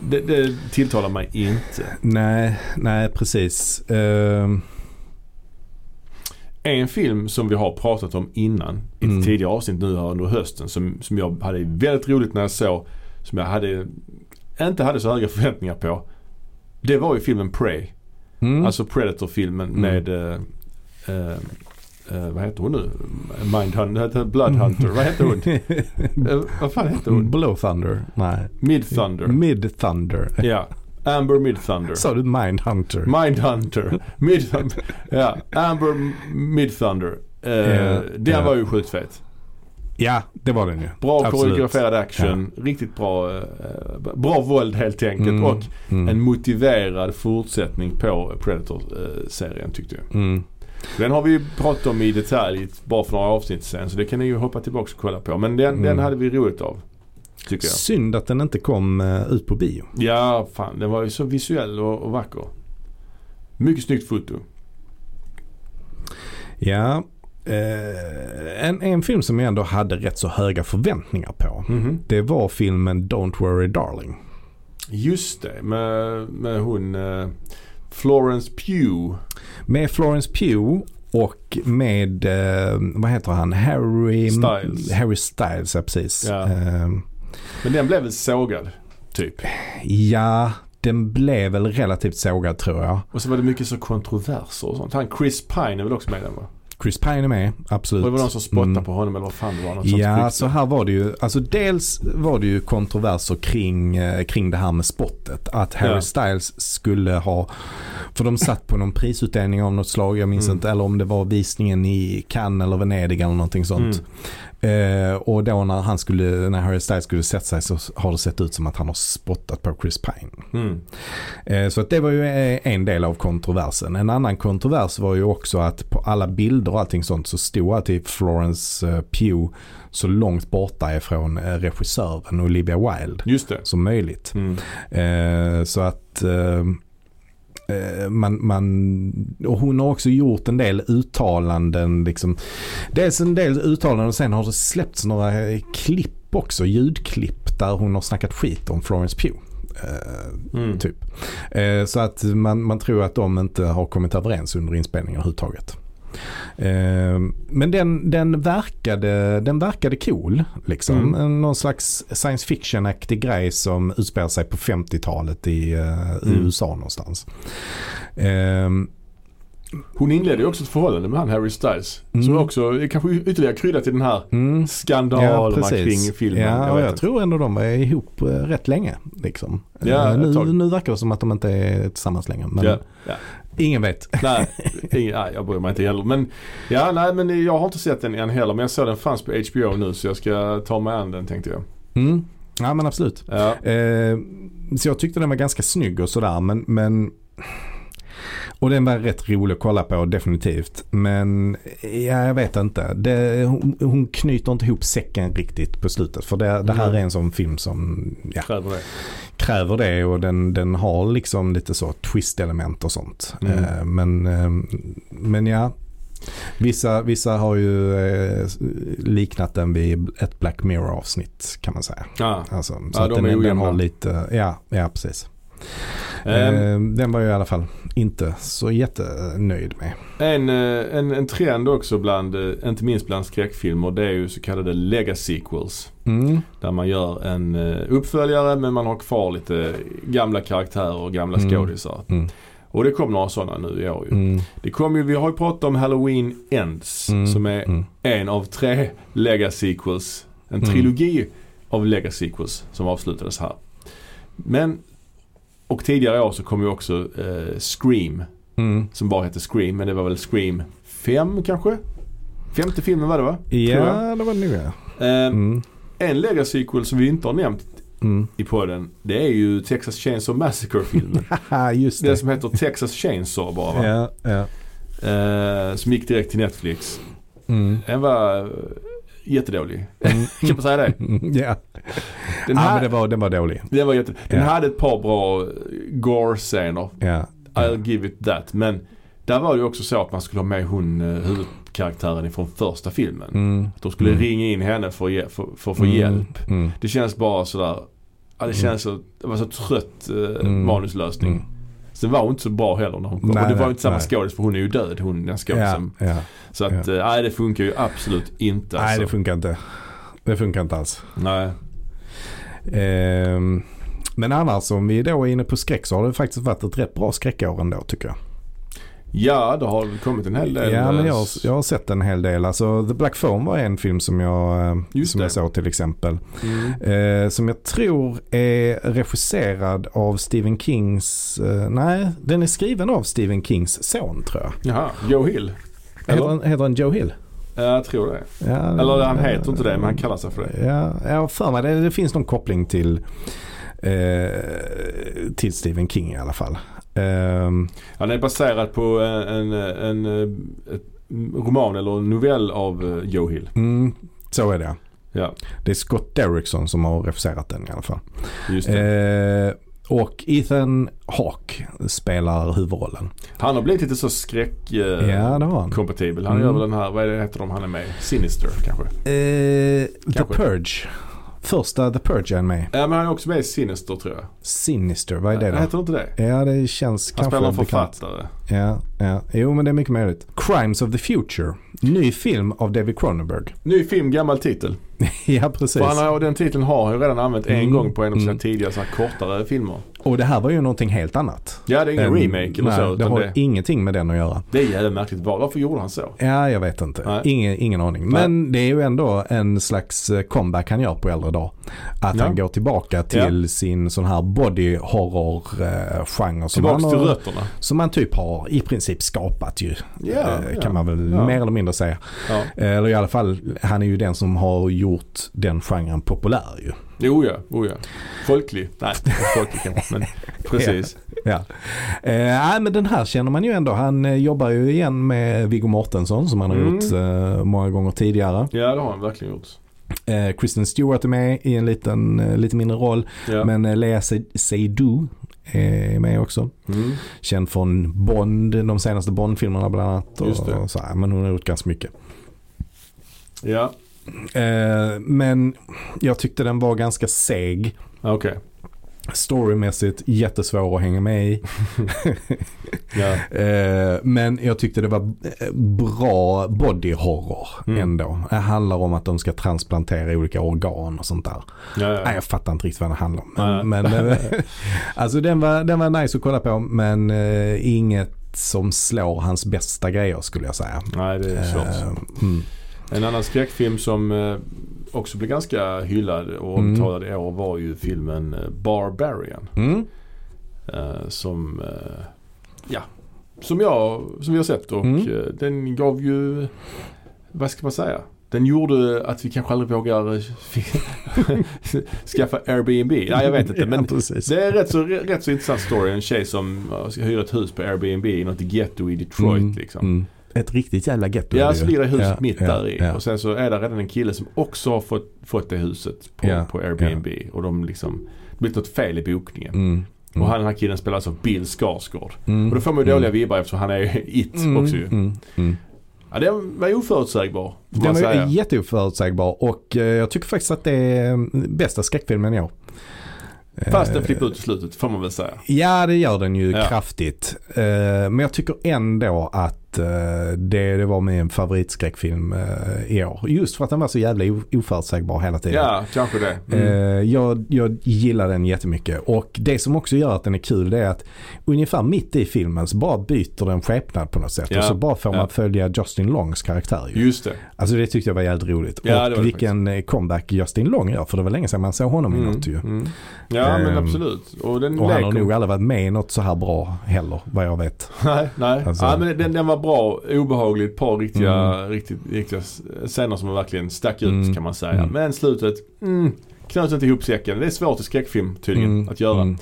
det, det tilltalar mig inte. Nej, nej precis. Ehm, En film som vi har pratat om innan i ett Mm. tidigare avsnitt nu här under hösten som, som jag hade väldigt roligt när jag såg. Som jag hade, inte hade så höga förväntningar på. Det var ju filmen Prey. mm. Alltså Predator-filmen Mm. med eh, eh, eh, vad heter hon nu? Mindhunter, Bloodhunter. Vad heter hon? Eh, vad fan heter hon? Blow Thunder? Nej. Mid Thunder. Mid Thunder. Ja. Amber Mid Thunder. Sa du Mindhunter? Mindhunter. Mid ja. Amber Mid Thunder. Eh, Ja, den ja. var ju sjukt fet. Ja, det var den ju. Bra Absolut. koreograferad action. Riktigt bra. Eh, bra våld helt enkelt. Mm, Och mm, en motiverad fortsättning på Predator-serien tyckte jag. mm. Den har vi ju pratat om i detalj bara för några avsnitt sen. Så det kan ni ju hoppa tillbaka och kolla på. Men den, Mm. den hade vi roligt av. Tycker jag. Synd att den inte kom eh, ut på bio. Ja, fan. Den var ju så visuell och, och vacker. Mycket snyggt foto. Ja. Eh, en, en film som jag ändå hade rätt så höga förväntningar på. Mhm. Det var filmen Don't Worry Darling. Just det. Med, med hon eh, Florence Pugh. Med Florence Pugh och med, eh, vad heter han, Harry Styles. Harry Styles, ja precis. Ja. Eh, Men den blev väl sågad. Typ. ja, den blev väl relativt sågad tror jag. Och så var det mycket så kontroverser och sånt. Han Chris Pine är väl också med i den va? Chris Pine är med, Och absolut. det var någon som spottade Mm. på honom eller vad fan det var. Något Ja, så här var det ju. Alltså dels var det ju kontroverser kring, eh, kring det här med spottet. Att Harry Ja. Styles skulle ha, för de satt på någon prisutdelning av något slag, jag minns Mm. inte, eller om det var visningen i Cannes eller Venedig eller någonting sånt. Eh, och då när han skulle, när Harry Styles skulle sätta sig så har det sett ut som att han har spottat på Chris Pine. Mm. Eh, Så att det var ju eh, en del av kontroversen. En annan kontrovers var ju också att på alla bilder och allting sånt så stod att till Florence eh, Pugh så långt borta ifrån eh, regissören Olivia Wilde som möjligt. Mm. Eh, Så att man, man, och hon har också gjort en del uttalanden. Liksom. Dels en del uttalanden och sen har det släppts några eh, klipp också, ljudklipp där hon har snackat skit om Florence Pugh. Eh, Mm. Typ. Eh, så att man, man tror att de inte har kommit överens under inspelningen överhuvudtaget. Eh, men den, den, verkade, den verkade cool. Liksom. Mm. Någon slags science fiction-aktig grej som utspelar sig på 50-talet i, eh, Mm. USA någonstans. Eh, Hon inledde ju också ett förhållande med han Harry Styles. Mm. Som också är kanske ytterligare krydda till den här mm. skandalerna kring filmen. Ja, jag inte. tror ändå de var ihop eh, rätt länge. Liksom. Ja, Eh, nu, nu verkar det som att de inte är tillsammans längre. Men Ja, ja. Ingen vet. Nej, ingen, nej, jag bryr mig inte heller. Men, ja, nej, men jag har inte sett den än heller. Men jag såg den fanns på HBO nu så jag ska ta mig an den tänkte jag. Mm. Ja men absolut. Ja. Eh, så jag tyckte den var ganska snygg och sådär men, men och den var rätt rolig att kolla på definitivt. Men ja, jag vet inte. Det, hon, hon knyter inte ihop säcken riktigt på slutet. För det, det här Mm. är en sån film som ja, Kräver det. kräver det och den, den har liksom lite så twist-element och sånt. Mm. Eh, men, eh, men ja, Vissa, vissa har ju eh, liknat den vid ett Black Mirror avsnitt kan man säga. Ja. Alltså, så Ja, de den, är den har lite, ja, ja precis. Ehm, Eh, den var jag i alla fall inte så jättenöjd med. En, eh, en, en trend också bland, eh, inte minst bland skräckfilmer, det är ju så kallade legacy sequels. Mm. Där man gör en eh, uppföljare men man har kvar lite gamla karaktärer och gamla Mm. skådisar. Mm. Och det kom några sådana nu i år ju. Mm. Det kom ju, vi har ju pratat om Halloween Ends Mm. som är Mm. en av tre legacy sequels. En Mm. trilogi av legacy sequels som avslutades här. Men, och tidigare år så kom ju också eh, Scream Mm. som bara hette Scream men det var väl Scream 5 kanske? Femte filmen var det va? Ja, det var det nog ja. Eh, Mm. En legacy sequel som vi inte har nämnt Mm. i podden det är ju Texas Chainsaw Massacre-filmen. Just Den det. som heter Texas Chainsaw bara va? Ja, ja. Eh, som gick direkt till Netflix. Mm. Den var jättedålig. Mm. Kan man säga det? Ja, Den, ja här, men det var, den var dålig. den, var jätte, den Ja. hade ett par bra eh, gore-scener. Ja. I'll give it that. Men där var det ju också så att man skulle ha med hon eh, huvudkaraktären ifrån första filmen. Mm. De skulle Mm. ringa in henne för, att för, för att få Mm. hjälp. Mm. Det känns bara sådär. Ja, det Mm. känns så, det var så trött eh, Mm. manuslösning. Sen var hon inte så bra heller när hon kom. Nej, och det var ju inte samma nej. skådis för hon är ju död hon den Ja, skådisen. ja. Så att, eh, nej det funkar ju absolut inte. Nej, alltså. det funkar inte. Det funkar inte alls. Nej. Ehm, men annars om vi då är inne på skräck så har det faktiskt varit ett rätt bra skräckår ändå tycker jag. Ja, det har kommit en hel del. Ja men jag, eh, har- jag har sett en hel del. Alltså The Black Phone var en film som jag, eh, Just som det. jag såg till exempel. Mm. Eh, som jag tror är regisserad av Stephen Kings, eh, nej den är skriven av Stephen Kings son tror jag. Jaha, Joe Hill. Heter han, heter han Joe Hill? Ja, jag tror det. Ja, Eller han heter inte det men han kallar sig för det. Ja, jag har för mig det. Det finns någon koppling till, eh, till Stephen King i alla fall. Ehm, Han är baserad på en, en, en, eh, roman eller en novell av eh, Joe Hill. mm, så är det. Ja, Det är Scott Derrickson som har regisserat den i alla fall. just det. Eh, och Ethan Hawke spelar huvudrollen. Han har blivit lite så skräck... eh, ja, han. Han Mm. gör väl den här, vad är det heter de han är med? Sinister kanske? Eh, The Kanske. Purge. Första The Purge är han med. Ja men han är också med i Sinister tror jag. Sinister, vad är det då? Heter inte det? Ja, det känns Han spelar en kanske bekant. Ja, ja. Jo, men det är mycket möjligt. Crimes of the Future. Ny film av David Cronenberg. Ny film, gammal titel. ja, precis. För han har, den titeln har han ju redan använt en Mm. gång på en av sina Mm. tidigare så här kortare filmer. Och det här var ju någonting helt annat. Ja det är ingen Än- remake eller nej, så. det Utan har det, ingenting med den att göra. det är jävligt märkligt. Var- Varför gjorde han så? Ja, jag vet inte. Ingen, ingen aning. Men det är ju ändå en slags eh, comeback han gör på äldre dag. Att Ja. han går tillbaka till sin sån här body horror eh, genre som Tillbaks han, till har, rötterna. som han typ har i princip skapat ju. Ja, eh, ja. Kan man väl Ja. mer eller mindre säga. Ja. Eh, Eller i alla fall, han är ju den som har gjort den genren populär ju. Jo ja, oh ja. Folklig. Nej, folklig kanske men precis. Ja. Eh, nej, men den här känner man ju ändå. Han eh, jobbar ju igen med Viggo Mortensen som han har Mm. gjort eh, många gånger tidigare. Ja det har han verkligen gjort. Eh, Kristen Stewart är med i en liten, eh, lite mindre roll. Ja. Men eh, Lea Se- Seydoux är med också. Mm. Känd från Bond, de senaste Bond-filmerna bland annat. Och, så här, men hon har gjort ganska mycket. Ja, Eh, men jag tyckte den var ganska seg. okej. Storymässigt jättesvår att hänga med i. Ja. Eh, men jag tyckte det var eh, bra body horror Mm. ändå. Det handlar om att de ska transplantera olika organ och sånt där. Ja, Nej, ja. jag fattar inte riktigt vad det handlar om. Nej. Men, men eh, alltså den var, den var nice att kolla på men eh, inget som slår hans bästa grejer skulle jag säga. Nej det är svårt. Eh, mm. En annan skräckfilm som också blev ganska hyllad och Mm. omtalad i år var ju filmen eh, Barbarian. Mm. Eh, som, eh, ja, som jag, som vi har sett och Mm. den gav ju, vad ska man säga? Den gjorde att vi kanske aldrig vågar skaffa Airbnb. Nej jag vet inte men ja, det är rätt så, rätt så intressant story. En tjej som hyra ett hus på Airbnb i något getto i Detroit Mm, liksom. Mm. Ett riktigt jävla getto. Ja, så ligger det huset Ja, mitt ja, där i. ja. Och sen så är det redan en kille som också har fått, fått det huset på, Ja, på Airbnb. Och de liksom, det blir något fel i bokningen. Mm. Och han, den här killen spelas av Bill Skarsgård. Mm. Och då får man ju Mm. dåliga vibbar eftersom han är it Mm, också ju. Mm. Mm. Ja, den var oförutsägbar. Den var säga. jätteoförutsägbar och eh, jag tycker faktiskt att det är mm, bästa skräckfilmen i år. Fast den Eh, flippar ut i slutet får man väl säga. Ja det gör den ju Ja. kraftigt. Eh, men jag tycker ändå att eh, det, det var min favoritskräckfilm eh, i år. Just för att den var så jävla oförutsägbar hela tiden. Ja, kanske det. Eh, Mm. jag, jag gillar den jättemycket och det som också gör att den är kul det är att ungefär mitt i filmen så bara byter den skepnad på något sätt Ja, och så bara får ja. man följa Justin Longs karaktär. Ju. Just det. Alltså det tyckte jag var jävligt roligt. Ja, och vilken eh, comeback Justin Long gör för det var länge sedan man såg honom i något ju. mm. Ja, men Ehm, absolut. Och Och han har nog aldrig varit med i något så här bra heller vad jag vet. Nej, nej. Alltså- ja, men den, den var bra, obehaglig, ett par riktiga, Mm. riktigt, riktiga scener som verkligen stack ut Mm. kan man säga. Mm. Men slutet, mm, knöt inte ihop säcken. Det är svårt i skräckfilm tydligen Mm, att göra. mm.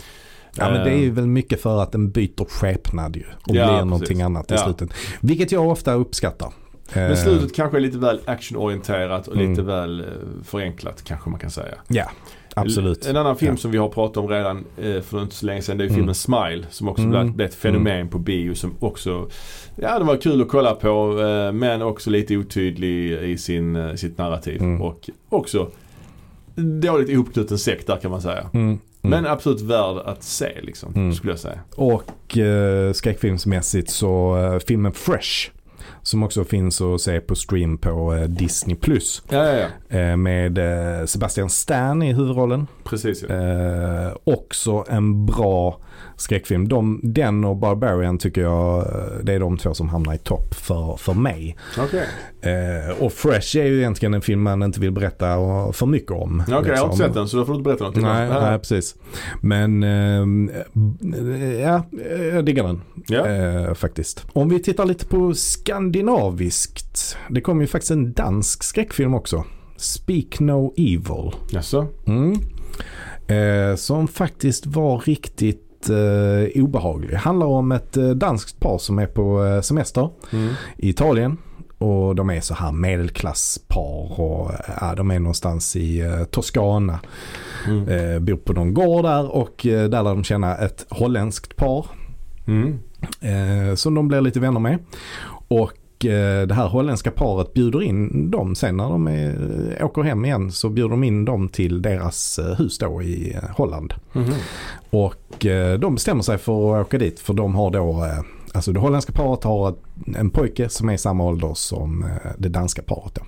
Ja men det är ju Eh, väl mycket för att den byter skepnad ju och Ja, blir precis. någonting annat i Ja. slutet. Vilket jag ofta uppskattar. Men Eh, slutet kanske är lite väl actionorienterat och Mm. lite väl eh, förenklat kanske man kan säga. Ja, absolut. En annan film Ja. som vi har pratat om redan eh, för inte så länge sedan det är ju Mm. filmen Smile som också Mm. blev- ett fenomen på bio som också Ja det var kul att kolla på eh, men också lite otydlig i sin, eh, sitt narrativ Mm. och också dåligt ihopknuten säck där kan man säga. Mm, mm. Men absolut värd att se liksom Mm. skulle jag säga. Och eh, skräckfilmsmässigt så filmen Fresh. Som också finns att se på stream på eh, Disney+. Plus Ja ja ja, eh, Med eh, Sebastian Stan i huvudrollen. precis ja. Också en bra skräckfilm. De, den och Barbarian tycker jag eh, det är de två som hamnar i topp för, för mig. Okej, Eh, och Fresh är ju egentligen en film man inte vill berätta eh, för mycket om. Okej, jag har liksom. inte sett den så då får du inte berätta någonting. Nej, Ja. nej, precis. Men eh, ja, jag diggar den Ja. eh, faktiskt. Om vi tittar lite på skandinaviskt. Det kom ju faktiskt en dansk skräckfilm också. Speak No Evil. Jaså? Mm. Eh, som faktiskt var riktigt eh, obehaglig. Handlar om ett eh, danskt par som är på eh, semester Mm. i Italien. Och de är så här medelklasspar och ja, de är någonstans i eh, Toscana. Mm. Eh, bor på någon gård där och eh, där lär de känna ett holländskt par. Mm. Eh, som de blir lite vänner med. Och eh, det här holländska paret bjuder in dem sen när de är, åker hem igen så bjuder de in dem till deras eh, hus då i eh, Holland. Mhm. Och eh, de bestämmer sig för att åka dit för de har då, eh, alltså det holländska paret har en pojke som är i samma ålder som eh, det danska paret då.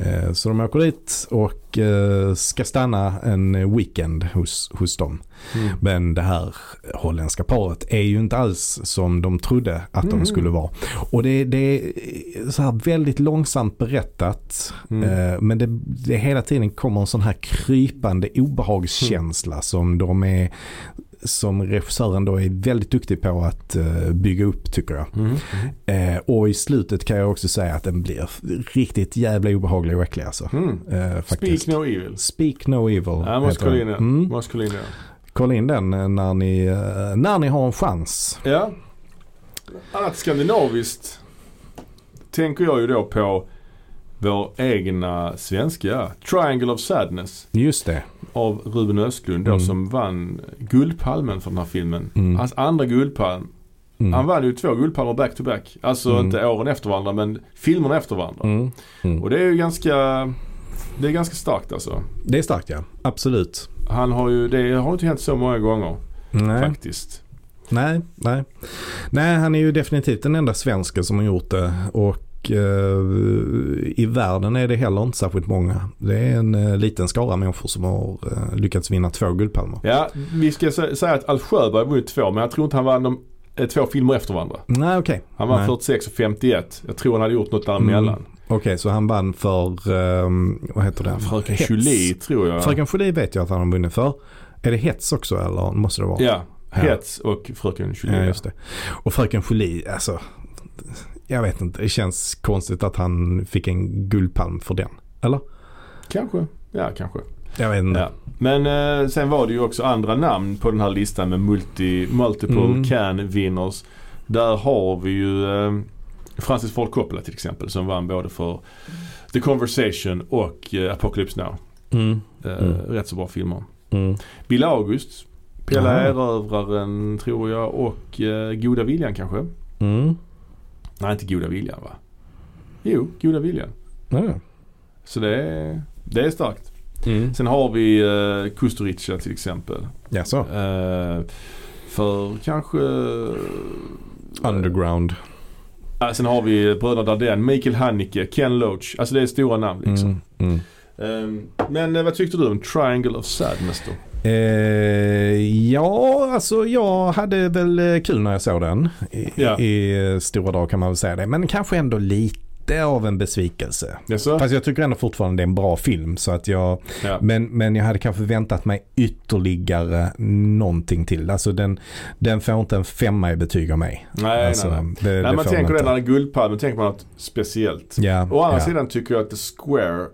Eh, Så de åker dit och eh, ska stanna en weekend hos, hos dem. Mm. Men det här holländska paret är ju inte alls som de trodde att Mhm. de skulle vara. Och det, det är så här väldigt långsamt berättat. Mm. Eh, Men det, det hela tiden kommer en sån här krypande obehagskänsla som de är som regissören då är väldigt duktig på att eh, bygga upp tycker jag. Mhm. Eh, och i slutet kan jag också säga att den blir riktigt jävla obehaglig och äcklig alltså. Mm. Eh, faktiskt. Speak no evil. Speak No Evil. Ja, måste kolla in den. Mm. Måste kolla in den. Kolla in den när ni, när ni har en chans. Ja. Annat skandinaviskt tänker jag ju då på vår egna svenska Triangle of Sadness Just det. Av Ruben Östlund då Mm. som vann Guldpalmen för den här filmen. Mm. Hans andra Guldpalm. Mm. Han vann ju två Guldpalmer back to back. Alltså Mm. inte åren efter varandra men filmerna efter varandra. Mm. Och det är ju ganska, det är ganska starkt alltså. Det är starkt ja, absolut. Han har ju, det har inte hänt så många gånger Nej. faktiskt. nej, nej. Nej, han är ju definitivt den enda svensken som har gjort det. Och eh, i världen är det heller inte särskilt många. Det är en eh, liten skara människor som har eh, lyckats vinna två guldpalmer. Ja, vi ska sä- säga att Alf Sjöberg vunnit två men jag tror inte han vann de, eh, två filmer efter varandra. Nej, okej. Han vann Nej. 46 och 51. Jag tror han hade gjort något däremellan. Mm. Okej, så han vann för, ehm, vad heter det? Fröken. Julie tror jag. Fröken Julie vet jag att han har vunnit för. Är det hets också eller måste det vara? Ja, Hets och Fröken Julie. Ja, just det. Och Fröken Julie, alltså. Jag vet inte, det känns konstigt att han fick en guldpalm för den. Eller? Kanske. Ja, kanske. Jag vet inte. Ja. Men eh, sen var det ju också andra namn på den här listan med multi, multiple Mm. can winners. Där har vi ju eh, Francis Ford Coppola till exempel som vann både för The Conversation och eh, Apocalypse Now. Mm. Eh, Mm. Rätt så bra filmer. Mm. Bill August, Pelle Aha. Erövraren tror jag och eh, Goda Viljan kanske. Mm. Nej inte Goda Viljan va? Jo, goda viljan. Ja. Så det är, det är starkt. Mm. Sen har vi uh, Kusturica till exempel. Ja, så. Eh, för kanske... Underground. Uh, sen har vi bröderna Dardenne, Mikael Haneke, Ken Loach. Alltså det är stora namn liksom. Mm. Mm. Ehm, men eh, vad tyckte du om Triangle of Sadness då? Eh, ja, alltså jag hade väl eh, kul när jag såg den. I, Ja. I eh, stora drag kan man väl säga det. Men kanske ändå lite av en besvikelse. Jaså? Fast jag tycker ändå fortfarande det är en bra film. Så att jag, Ja. men, men jag hade kanske väntat mig ytterligare någonting till. Alltså den, den får inte en femma i betyg av mig. Nej, alltså, nej, nej. Det, Nej, det man tänker det när Guldpalmen, tänker man något speciellt. Ja, Å andra ja. sidan tycker jag att The Square,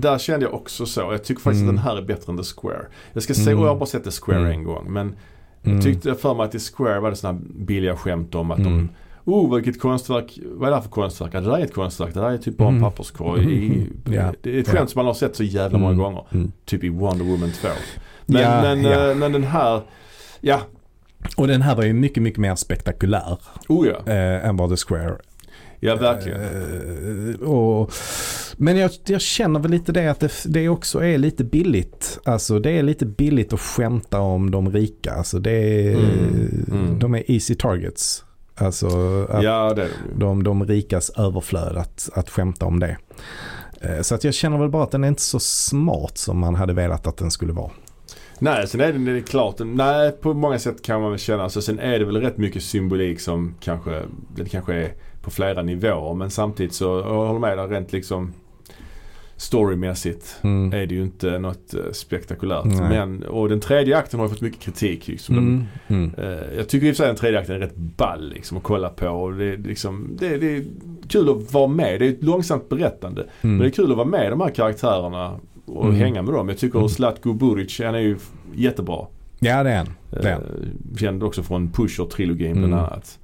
där kände jag också så. Jag tycker faktiskt Mm. att den här är bättre än The Square. Jag ska säga, Mm. och jag har bara sett The Square Mm. en gång. Men Mm. jag tyckte för mig att The Square var det sådana billiga skämt om att Mm. de Oh vilket konstverk, vad är det här för konstverk? Det där är ett konstverk, det där är typ bara en Mm. papperskorg. I, Mm. Ja. Det är ett skämt som man har sett så jävla många Mm. gånger. Mm. Typ i Wonder Woman 2. Men, Ja, men, eh, men den här, ja, Och den här var ju mycket, mycket mer spektakulär oh ja. eh, än vad The Square Ja verkligen. Eh, och, men jag, jag känner väl lite det att det, det också är lite billigt. Alltså det är lite billigt att skämta om de rika. Alltså det är, Mm, mm. De är easy targets. Alltså Ja det är det de, de rikas överflöd att, att skämta om det. Eh, Så att jag känner väl bara att den är inte så smart som man hade velat att den skulle vara. Nej, sen är det, det är klart. Nej, på många sätt kan man väl känna. Så sen är det väl rätt mycket symbolik som kanske, det kanske är på flera nivåer. Men samtidigt så, jag håller med där rent liksom storymässigt Mm. är det ju inte något eh, spektakulärt. Nej. Men, och den tredje akten har ju fått mycket kritik. Liksom. Mm. Mm. Eh, jag tycker i och för sig den tredje akten är rätt ball liksom, att kolla på. Och det, är liksom, det, det är kul att vara med. Det är ett långsamt berättande. Men det är Mm. kul att vara med de här karaktärerna och Mm. hänga med dem. Jag tycker Mm. Zlatko Buric, han är ju jättebra. Ja det är är Eh, känd också från Pusher-trilogin Mm. bland annat.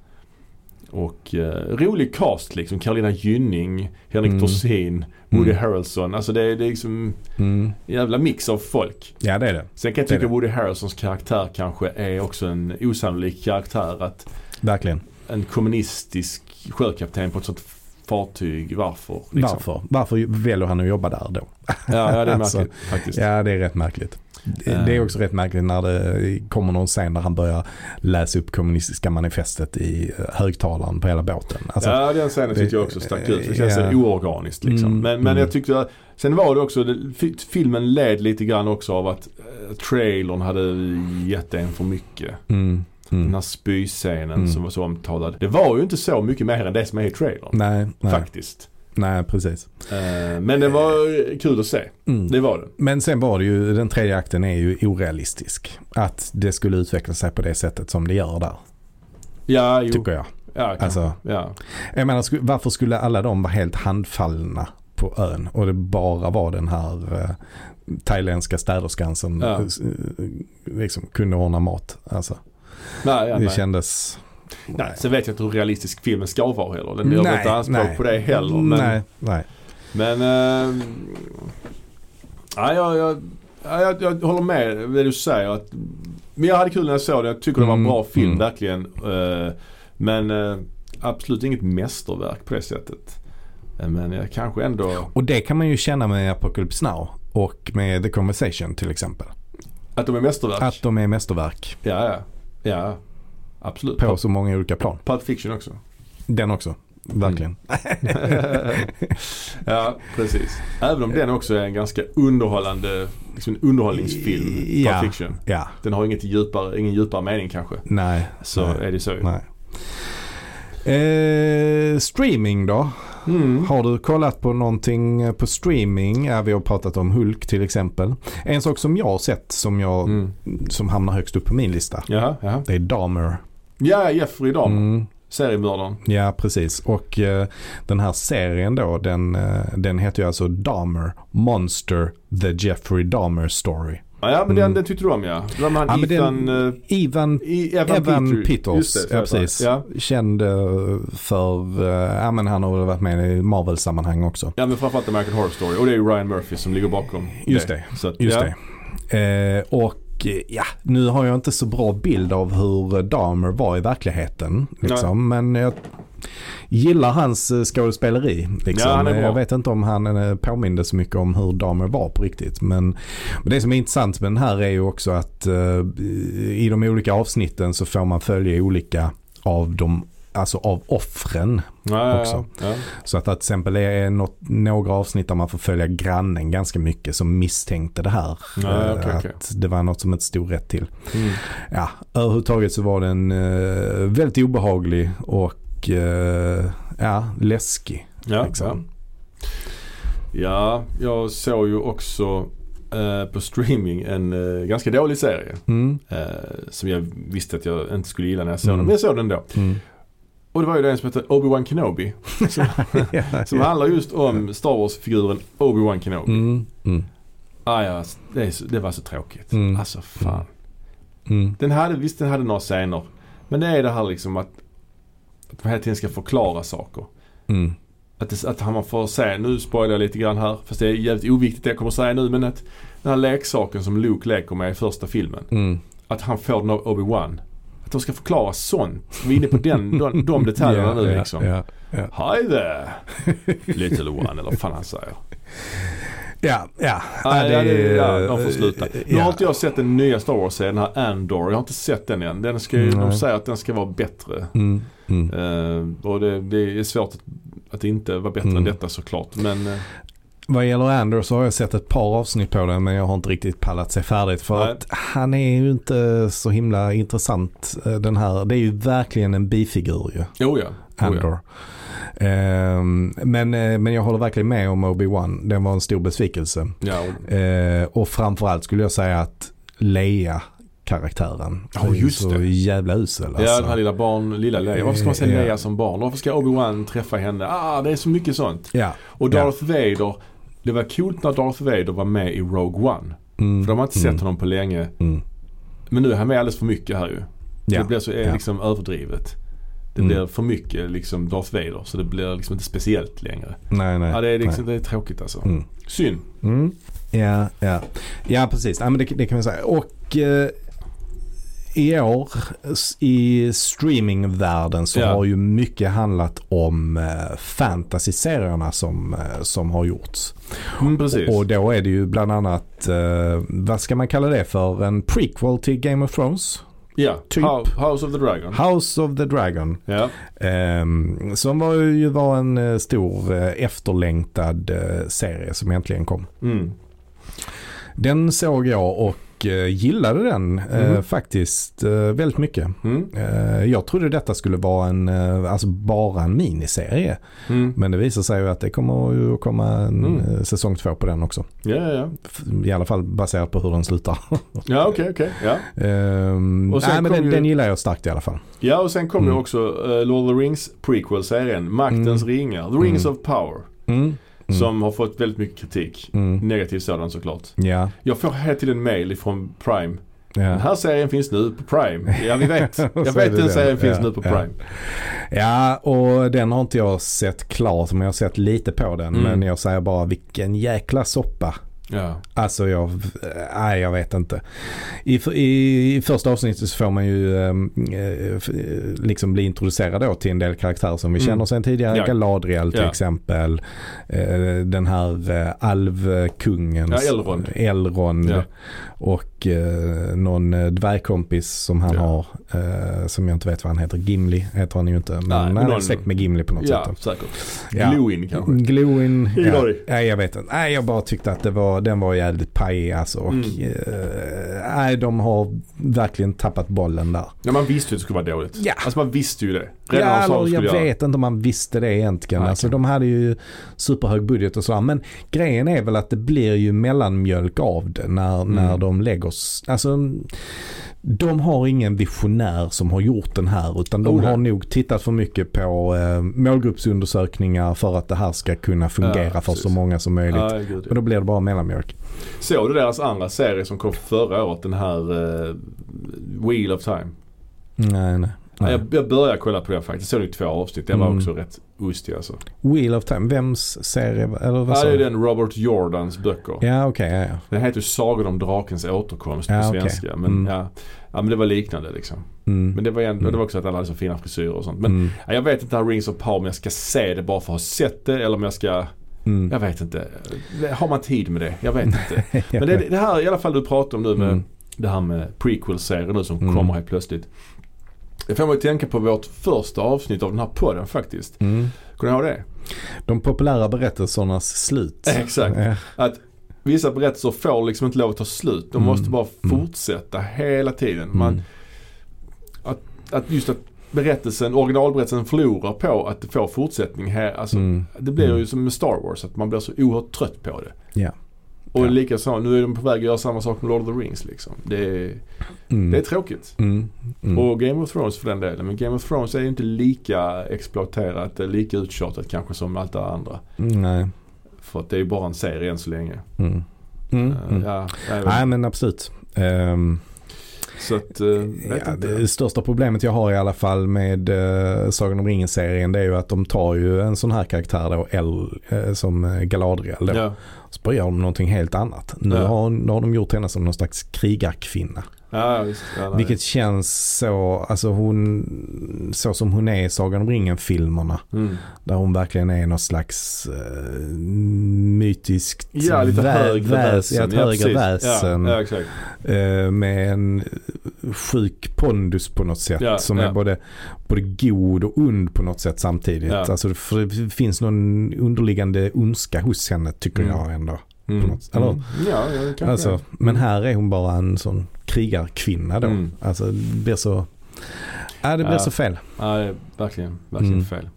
Och eh, rolig cast liksom. Carolina Gynning, Henrik Mm. Dorsin, Woody Mm. Harrelson. Alltså det är, det är liksom Mm. jävla mix av folk. Ja det är det. Sen kan jag Det tycka det. Woody Harrelsons karaktär kanske är också en osannolik karaktär. Att Verkligen. en kommunistisk sjökapten på ett sånt fartyg, varför? Liksom? Varför? Varför väljer han att jobba där då? Ja, ja det är Alltså, märkligt faktiskt. Ja, det är rätt märkligt. Det, Eh. är också rätt märkligt när det kommer någon scen där han börjar läsa upp kommunistiska manifestet i eh, högtalaren på hela båten. Alltså, ja den scenen tyckte jag också stack ut. Det känns Ja. oorganiskt liksom. Mm, men, men mm. jag tyckte sen var det också, filmen led lite grann också av att eh, trailern hade gett en för mycket. mm, Den mm. här spyscenen Mm. som var så omtalad. Det var ju inte så mycket mer än det som är i trailern. Nej, nej, Faktiskt. nej, precis. Eh, men det var kul att se. Mm. Det var det. Men sen var det ju, den tredje akten är ju orealistisk. Att det skulle utveckla sig på det sättet som det gör där, Ja, jo. tycker jag. Ja, kanske. Alltså, ja. jag menar, varför skulle alla de vara helt handfallna på ön och det bara var den här eh, thailändska städerskan som Ja. eh, liksom kunde ordna mat. Alltså, Nej, ja, det nej. kändes... nej. Sen vet jag inte hur realistisk filmen ska vara heller. Den gör Nej, inte anspråk nej. på det heller. Men, Nej, nej. Men eh, ja, jag, jag, ja, jag, jag håller med det du säger. Att, men jag hade kul när jag såg den. Jag tycker det var en Mm, bra film mm. verkligen. Eh, men eh, absolut inget mästerverk på det sättet. Eh, Men jag kanske ändå Och det kan man ju känna med Apocalypse Now och med The Conversation till exempel. att de är mästerverk. Att de är mästerverk Ja, ja. Ja, absolut. på så många olika plan. Pulp Fiction också. Den också, verkligen. ja, precis. Även om den också är en ganska underhållande, liksom en underhållningsfilm. Ja. Pulp Fiction. Ja, Den har inget djupare, ingen djupare mening kanske. nej. Så nej, är det så. nej. Eh, streaming då? Mm. Har du kollat på någonting på streaming? Ja, vi har pratat om Hulk till exempel. En sak som jag har sett som, jag, Mm. som hamnar högst upp på min lista. Jaha, jaha. Det är Dahmer. Ja, Jeffrey Dahmer. Mm, Seriemördaren. ja, precis. Och eh, den här serien då, den, eh, den heter ju alltså Dahmer Monster The Jeffrey Dahmer Story. Ja, ja men den, Mm. den tyckte du om ja. Det var med Ja, han men Ethan, den- eh, Evan, i- Evan, Evan. Peters, det, ja, så precis. Ja. Känd eh, för, eh, ja men han har väl varit med i Marvel-sammanhang också. ja, men framförallt American Horror Story. Och det är ju Ryan Murphy som ligger bakom Just det. Så att, Just ja. det. Eh, och ja, nu har jag inte så bra bild av hur Dahmer var i verkligheten. Liksom, men jag, gillar hans eh, skådespeleri. Liksom. Ja, han. Jag vet inte om han eh, påminde så mycket om hur Dahmer var på riktigt. Men, men det som är intressant med den här är ju också att eh, i de olika avsnitten så får man följa olika av de Alltså av offren. Ja, också. Ja, ja. Så att, att till exempel det är något, några avsnitt där man får följa grannen ganska mycket som misstänkte det här. Okej, att okej. det var något som inte stod rätt till. Mm. Ja, överhuvudtaget så var den väldigt obehaglig och eh, ja, läskig. Ja, Liksom. ja. ja, jag såg ju också eh, på streaming en eh, ganska dålig serie. Mm. Eh, som jag visste att jag inte skulle gilla när jag såg Mm. den. Men jag såg den ändå. Mm. Och det var ju den som heter Obi-Wan Kenobi. som, som handlar just om Star Wars-figuren Obi-Wan Kenobi. Mm. Mm. Ah, ja, det, det var så tråkigt. Mm. Alltså fan. Mm. Den hade, visst den hade några scener. Men det är det här liksom att, att man hela tiden ska förklara saker. Mm. Att, det, att man får säga, nu spoilar jag lite grann här, fast det är jävligt oviktigt det jag kommer säga nu, men att den här leksaken som Luke leker med i första filmen, Mm. att han får den av Obi-Wan. Att de ska förklara sånt. Vi är inne på den, de, de detaljerna nu Ja, liksom. Ja, ja. Hi there! Little one, eller vad fan han säger. Ja, ja. Ja, Ja, ja, det, ja, de får sluta. eh, Nu har inte jag sett den nya Star Wars-serien, den här Andor. Jag har inte sett den än. Den ska, ju- de Nej. säger att den ska vara bättre. Mm. Mm. Eh, och det, det är svårt att, att inte vara bättre Mm. än detta såklart. Men eh, Vad gäller Anders så har jag sett ett par avsnitt på den men jag har inte riktigt pallat sig färdigt för Nej. att han är ju inte så himla intressant eh, den här. Det är ju verkligen en bifigur ju, jo ja. Oh, ja. Ehm, men, eh, men jag håller verkligen med om Obi-Wan. Den var en stor besvikelse. ja och, Eh, framförallt skulle jag säga att Leia karaktären. Ja, ju just så det. jävla usel ja, alltså. den här lilla barn, lilla Leia. Varför ska man se Ja. Leia som barn? Varför ska Obi-Wan träffa henne? Ah, det är så mycket sånt. Ja. Och Darth Vader. Det var coolt när Darth Vader var med i Rogue One. Mm. För de har inte Mm. sett honom på länge. Mm. Men nu är han med alldeles för mycket här ju. Ja. Det blir så är Ja. liksom överdrivet. Det Mm. blir för mycket liksom Darth Vader. Så det blir liksom inte speciellt längre. Nej, nej. Ja, det är, liksom, nej. det är tråkigt alltså. Mm. Synd. Mm. Ja, ja. ja, precis. Ja, men det, det kan vi säga. Och eh, i år i streamingvärlden så Ja. har ju mycket handlat om eh, fantasy-serierna som, eh, som har gjorts. Mm, precis. Och då är det ju bland annat, eh, vad ska man kalla det för, en prequel till Game of Thrones? Ja, typ. Hou- House of the Dragon. House of the Dragon. Ja. Ehm, som var ju var en eh, stor eh, efterlängtad eh, serie som äntligen kom. Mm. Den såg jag och eh, gillade den eh, Mhm. faktiskt eh, väldigt mycket. Mm. Eh, jag trodde detta skulle vara en, eh, alltså bara en miniserie. Mm. Men det visar sig ju att det kommer att komma en Mm. eh, säsong två på den också. Ja, ja, ja. I alla fall baserat på hur den slutar. Ja, okej, okej. Ja. Ehm, Och sen nej, men kom den, ju- den gillar jag starkt i alla fall. ja, och sen kom Mm. ju också uh, Lord of the Rings prequel-serien. Maktens Mm. ringar. The Rings Mm. of Power. Mm. Mm. Som har fått väldigt mycket kritik. Mm. Negativ sådan såklart. Ja, Jag får hela tiden mail från Prime. Den ja. här serien finns nu på Prime. Ja, vi vet. Jag vet den serien finns Ja, nu på ja. Prime. ja, och den har inte jag sett klart men jag har sett lite på den. Mm. Men jag säger bara vilken jäkla soppa. Ja. Alltså jag, nej jag vet inte. I, i, I första avsnittet så får man ju ehm, eh, eh, liksom bli introducerad då till en del karaktärer som vi Mm. känner sedan tidigare. Ja. Galadriel till Ja. exempel. Eh, den här eh, alvkungen. Ja, Elrond. Elrond. Ja. Och eh, någon eh, dvärgkompis som han har. Eh, som jag inte vet vad han heter. Gimli heter han ju inte. Men Nej, han är någon- släkt med Gimli på något Ja, sätt. säkert. Ja. Glowin kanske. Glowin. Ja, jag vet inte. Nej, jag bara tyckte att det var, den var jävligt pajig alltså. Och, Mm. eh, nej, de har verkligen tappat bollen där. Ja, man visste ju att det skulle vara dåligt. Ja. Alltså man visste ju det. Ja, Redan sa eller jag göra. vet inte om man visste det egentligen. Nej, Alltså, de hade ju superhög budget och sådär. Men grejen är väl att det blir ju mellanmjölk av det när, Mm. när de lägger... Alltså, de har ingen visionär som har gjort den här utan de Oh, har nog tittat för mycket på eh, målgruppsundersökningar för att det här ska kunna fungera Ja, för så många som möjligt. Ja, gud, ja. Och då blir det bara mellanmjölk. Såg du deras andra serie som kom förra året? Den här eh, Wheel of Time. Nej, nej. Nej. Jag, jag började kolla på den faktiskt. Jag såg två avsnitt. Den var Mm. också rätt ostig alltså. Wheel of Time, vems serie? Eller vad Ja, det är den Robert Jordans böcker. Ja okej, ja, ja. Den heter ju Sagan om drakens återkomst på Ja, okej. svenska. Men, Mm. ja, ja, men det var liknande liksom. Mm. Men det var, ändå, Mm. det var också att alla hade så fina frisyrer och sånt. Men mm. ja, jag vet inte här Rings of Power om jag ska se det bara för att ha sett det eller om jag ska, Mm. jag vet inte. Har man tid med det? Jag vet inte. Men det, det här i alla fall du pratar om nu med det här med prequel-serien nu som Mm. kommer helt plötsligt. Det får mig att tänka på vårt första avsnitt av den här podden faktiskt. Mm. Kommer du ihåg det? De populära berättelsernas slut. Exakt. Att vissa berättelser får liksom inte lov att ta slut. De Mm. måste bara Mm. fortsätta hela tiden. Man, Mm. att just att berättelsen, originalberättelsen förlorar på att det får fortsättning här. Alltså, Mm. Det blir Mm. ju som med Star Wars, att man blir så oerhört trött på det. Ja. Och Ja. likaså, nu är de på väg att göra samma sak med Lord of the Rings liksom. Det är, Mm. det är tråkigt. Mm. Mm. Och Game of Thrones för den delen. Men Game of Thrones är ju inte lika exploaterat, eh, lika uttjatat kanske som allt det andra. Mm, Nej. För att det är ju bara en serie än så länge. Mm. Mm. Eh. Ja, Nej men absolut. Så att, uh, vet ja, det största problemet jag har i alla fall med uh, Sagan om ringen-serien det är ju att de tar ju en sån här karaktär då, L, eh, som eh, Galadriel då. Ja, Så börjar de någonting helt annat. Nu, Ja. har, nu har de gjort henne som någon slags krigarkvinna. Ja visst. Ja, nej. Vilket känns så, alltså hon, så som hon är i Sagan om ringen-filmerna. Mm. Där hon verkligen är någon slags uh, mytiskt Ja, lite vä- högre väsen. Ja, ett ja, högre precis. väsen. Ja, ja, exakt. eh, med en sjuk pondus på något sätt. Ja, som ja. är både, både god och ond på något sätt samtidigt. Ja. Alltså, för det finns någon underliggande ondska hos henne tycker Mm. jag ändå. Mm. något- eller? Mm. Ja, ja, Alltså, men här är hon bara en sån krigarkvinna då. Mm. Alltså det blir så, ja det blir Ja. så fel. Ja, det är verkligen, verkligen Mm. fel.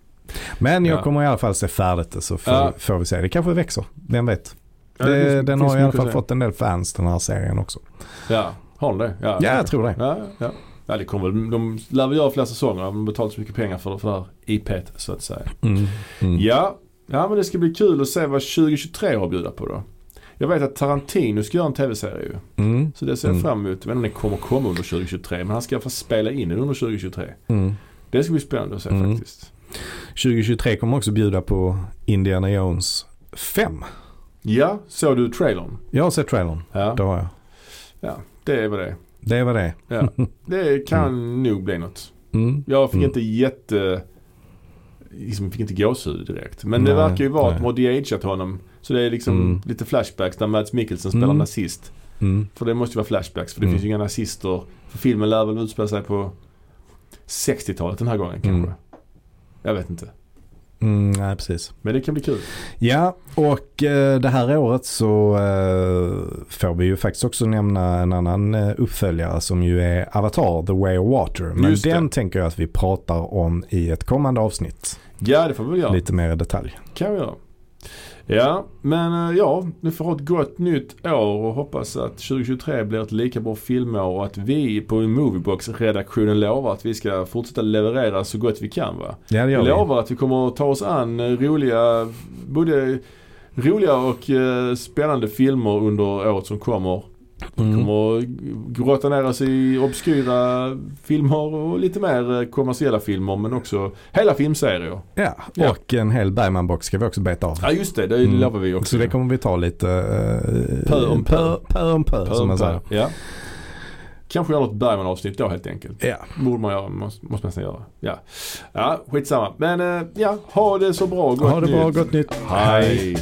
Men jag Ja. kommer i alla fall se färdigt det så får, Ja. får vi se. Det kanske växer, vem vet. Det det, finns- den finns har i alla fall fått en del fans den här serien också. Ja, har de det? Ja, Ja, jag tror det. Ja, ja. ja det kommer väl, de lär väl göra flera säsonger. De har betalat så mycket pengar för, för det här IP't så att säga. Mm. Mm. Ja, ja men det ska bli kul att se vad 2023 har att bjuda på då. Jag vet att Tarantino ska göra en tv-serie ju. Så det ser jag Mm. fram emot. Jag vet inte om det kommer komma under 2023 men han ska i alla fall spela in den under 2023. Mm. Det ska bli spännande att se Mm. faktiskt. 2023 kommer också bjuda på Indiana Jones 5. Ja, såg du trailern? Jag har sett trailern, Ja, det har jag. det är vad det är. Det var det. Ja. Det kan nog bli något. Mm. Jag fick Mm. inte jätte... Liksom, fick inte gåshud direkt. Men det Nej, verkar ju vara att nej. de har de-ageat honom. Så det är liksom Mm. lite flashbacks där Mads Mikkelsen spelar Mm. nazist. Mm. För det måste ju vara flashbacks för det Mm. finns ju inga nazister. För filmen lär väl utspela sig på 60-talet den här gången kanske. Mm. Jag vet inte. Mm, nej, precis. Men det kan bli kul. Ja, och eh, det här året så eh, får vi ju faktiskt också nämna en annan eh, uppföljare som ju är Avatar, The Way of Water. Men Just det. den tänker jag att vi pratar om i ett kommande avsnitt. Ja, det får vi väl göra. Lite mer i detalj. kan vi göra. Ja, men eh, ja, nu får ha ett gott nytt år och hoppas att 2023 blir ett lika bra filmår och att vi på Moviebox-redaktionen lovar att vi ska fortsätta leverera så gott vi kan va. Ja, det Vi gör vi. lovar att vi kommer att ta oss an eh, roliga, både roliga och eh, spännande filmer under året som kommer. Mm. kommer att grotta ner oss i obskyra filmer och lite mer eh, kommersiella filmer men också hela filmserier. Ja, Ja. och en hel Bergman-box ska vi också beta av. Ja just det, det Mm. lovar vi också. Så det kommer vi ta lite uh, Pö om pö. pö, om pö, Pö som om man säger. Ja. Kanske göra något Bergman-avsnitt då helt enkelt. Ja, Borde man göra, måste, måste man nästan göra. Ja. ja, skitsamma. Men eh, ja, ha det så bra. Gott ha det bra, nytt. gott nytt. Hej.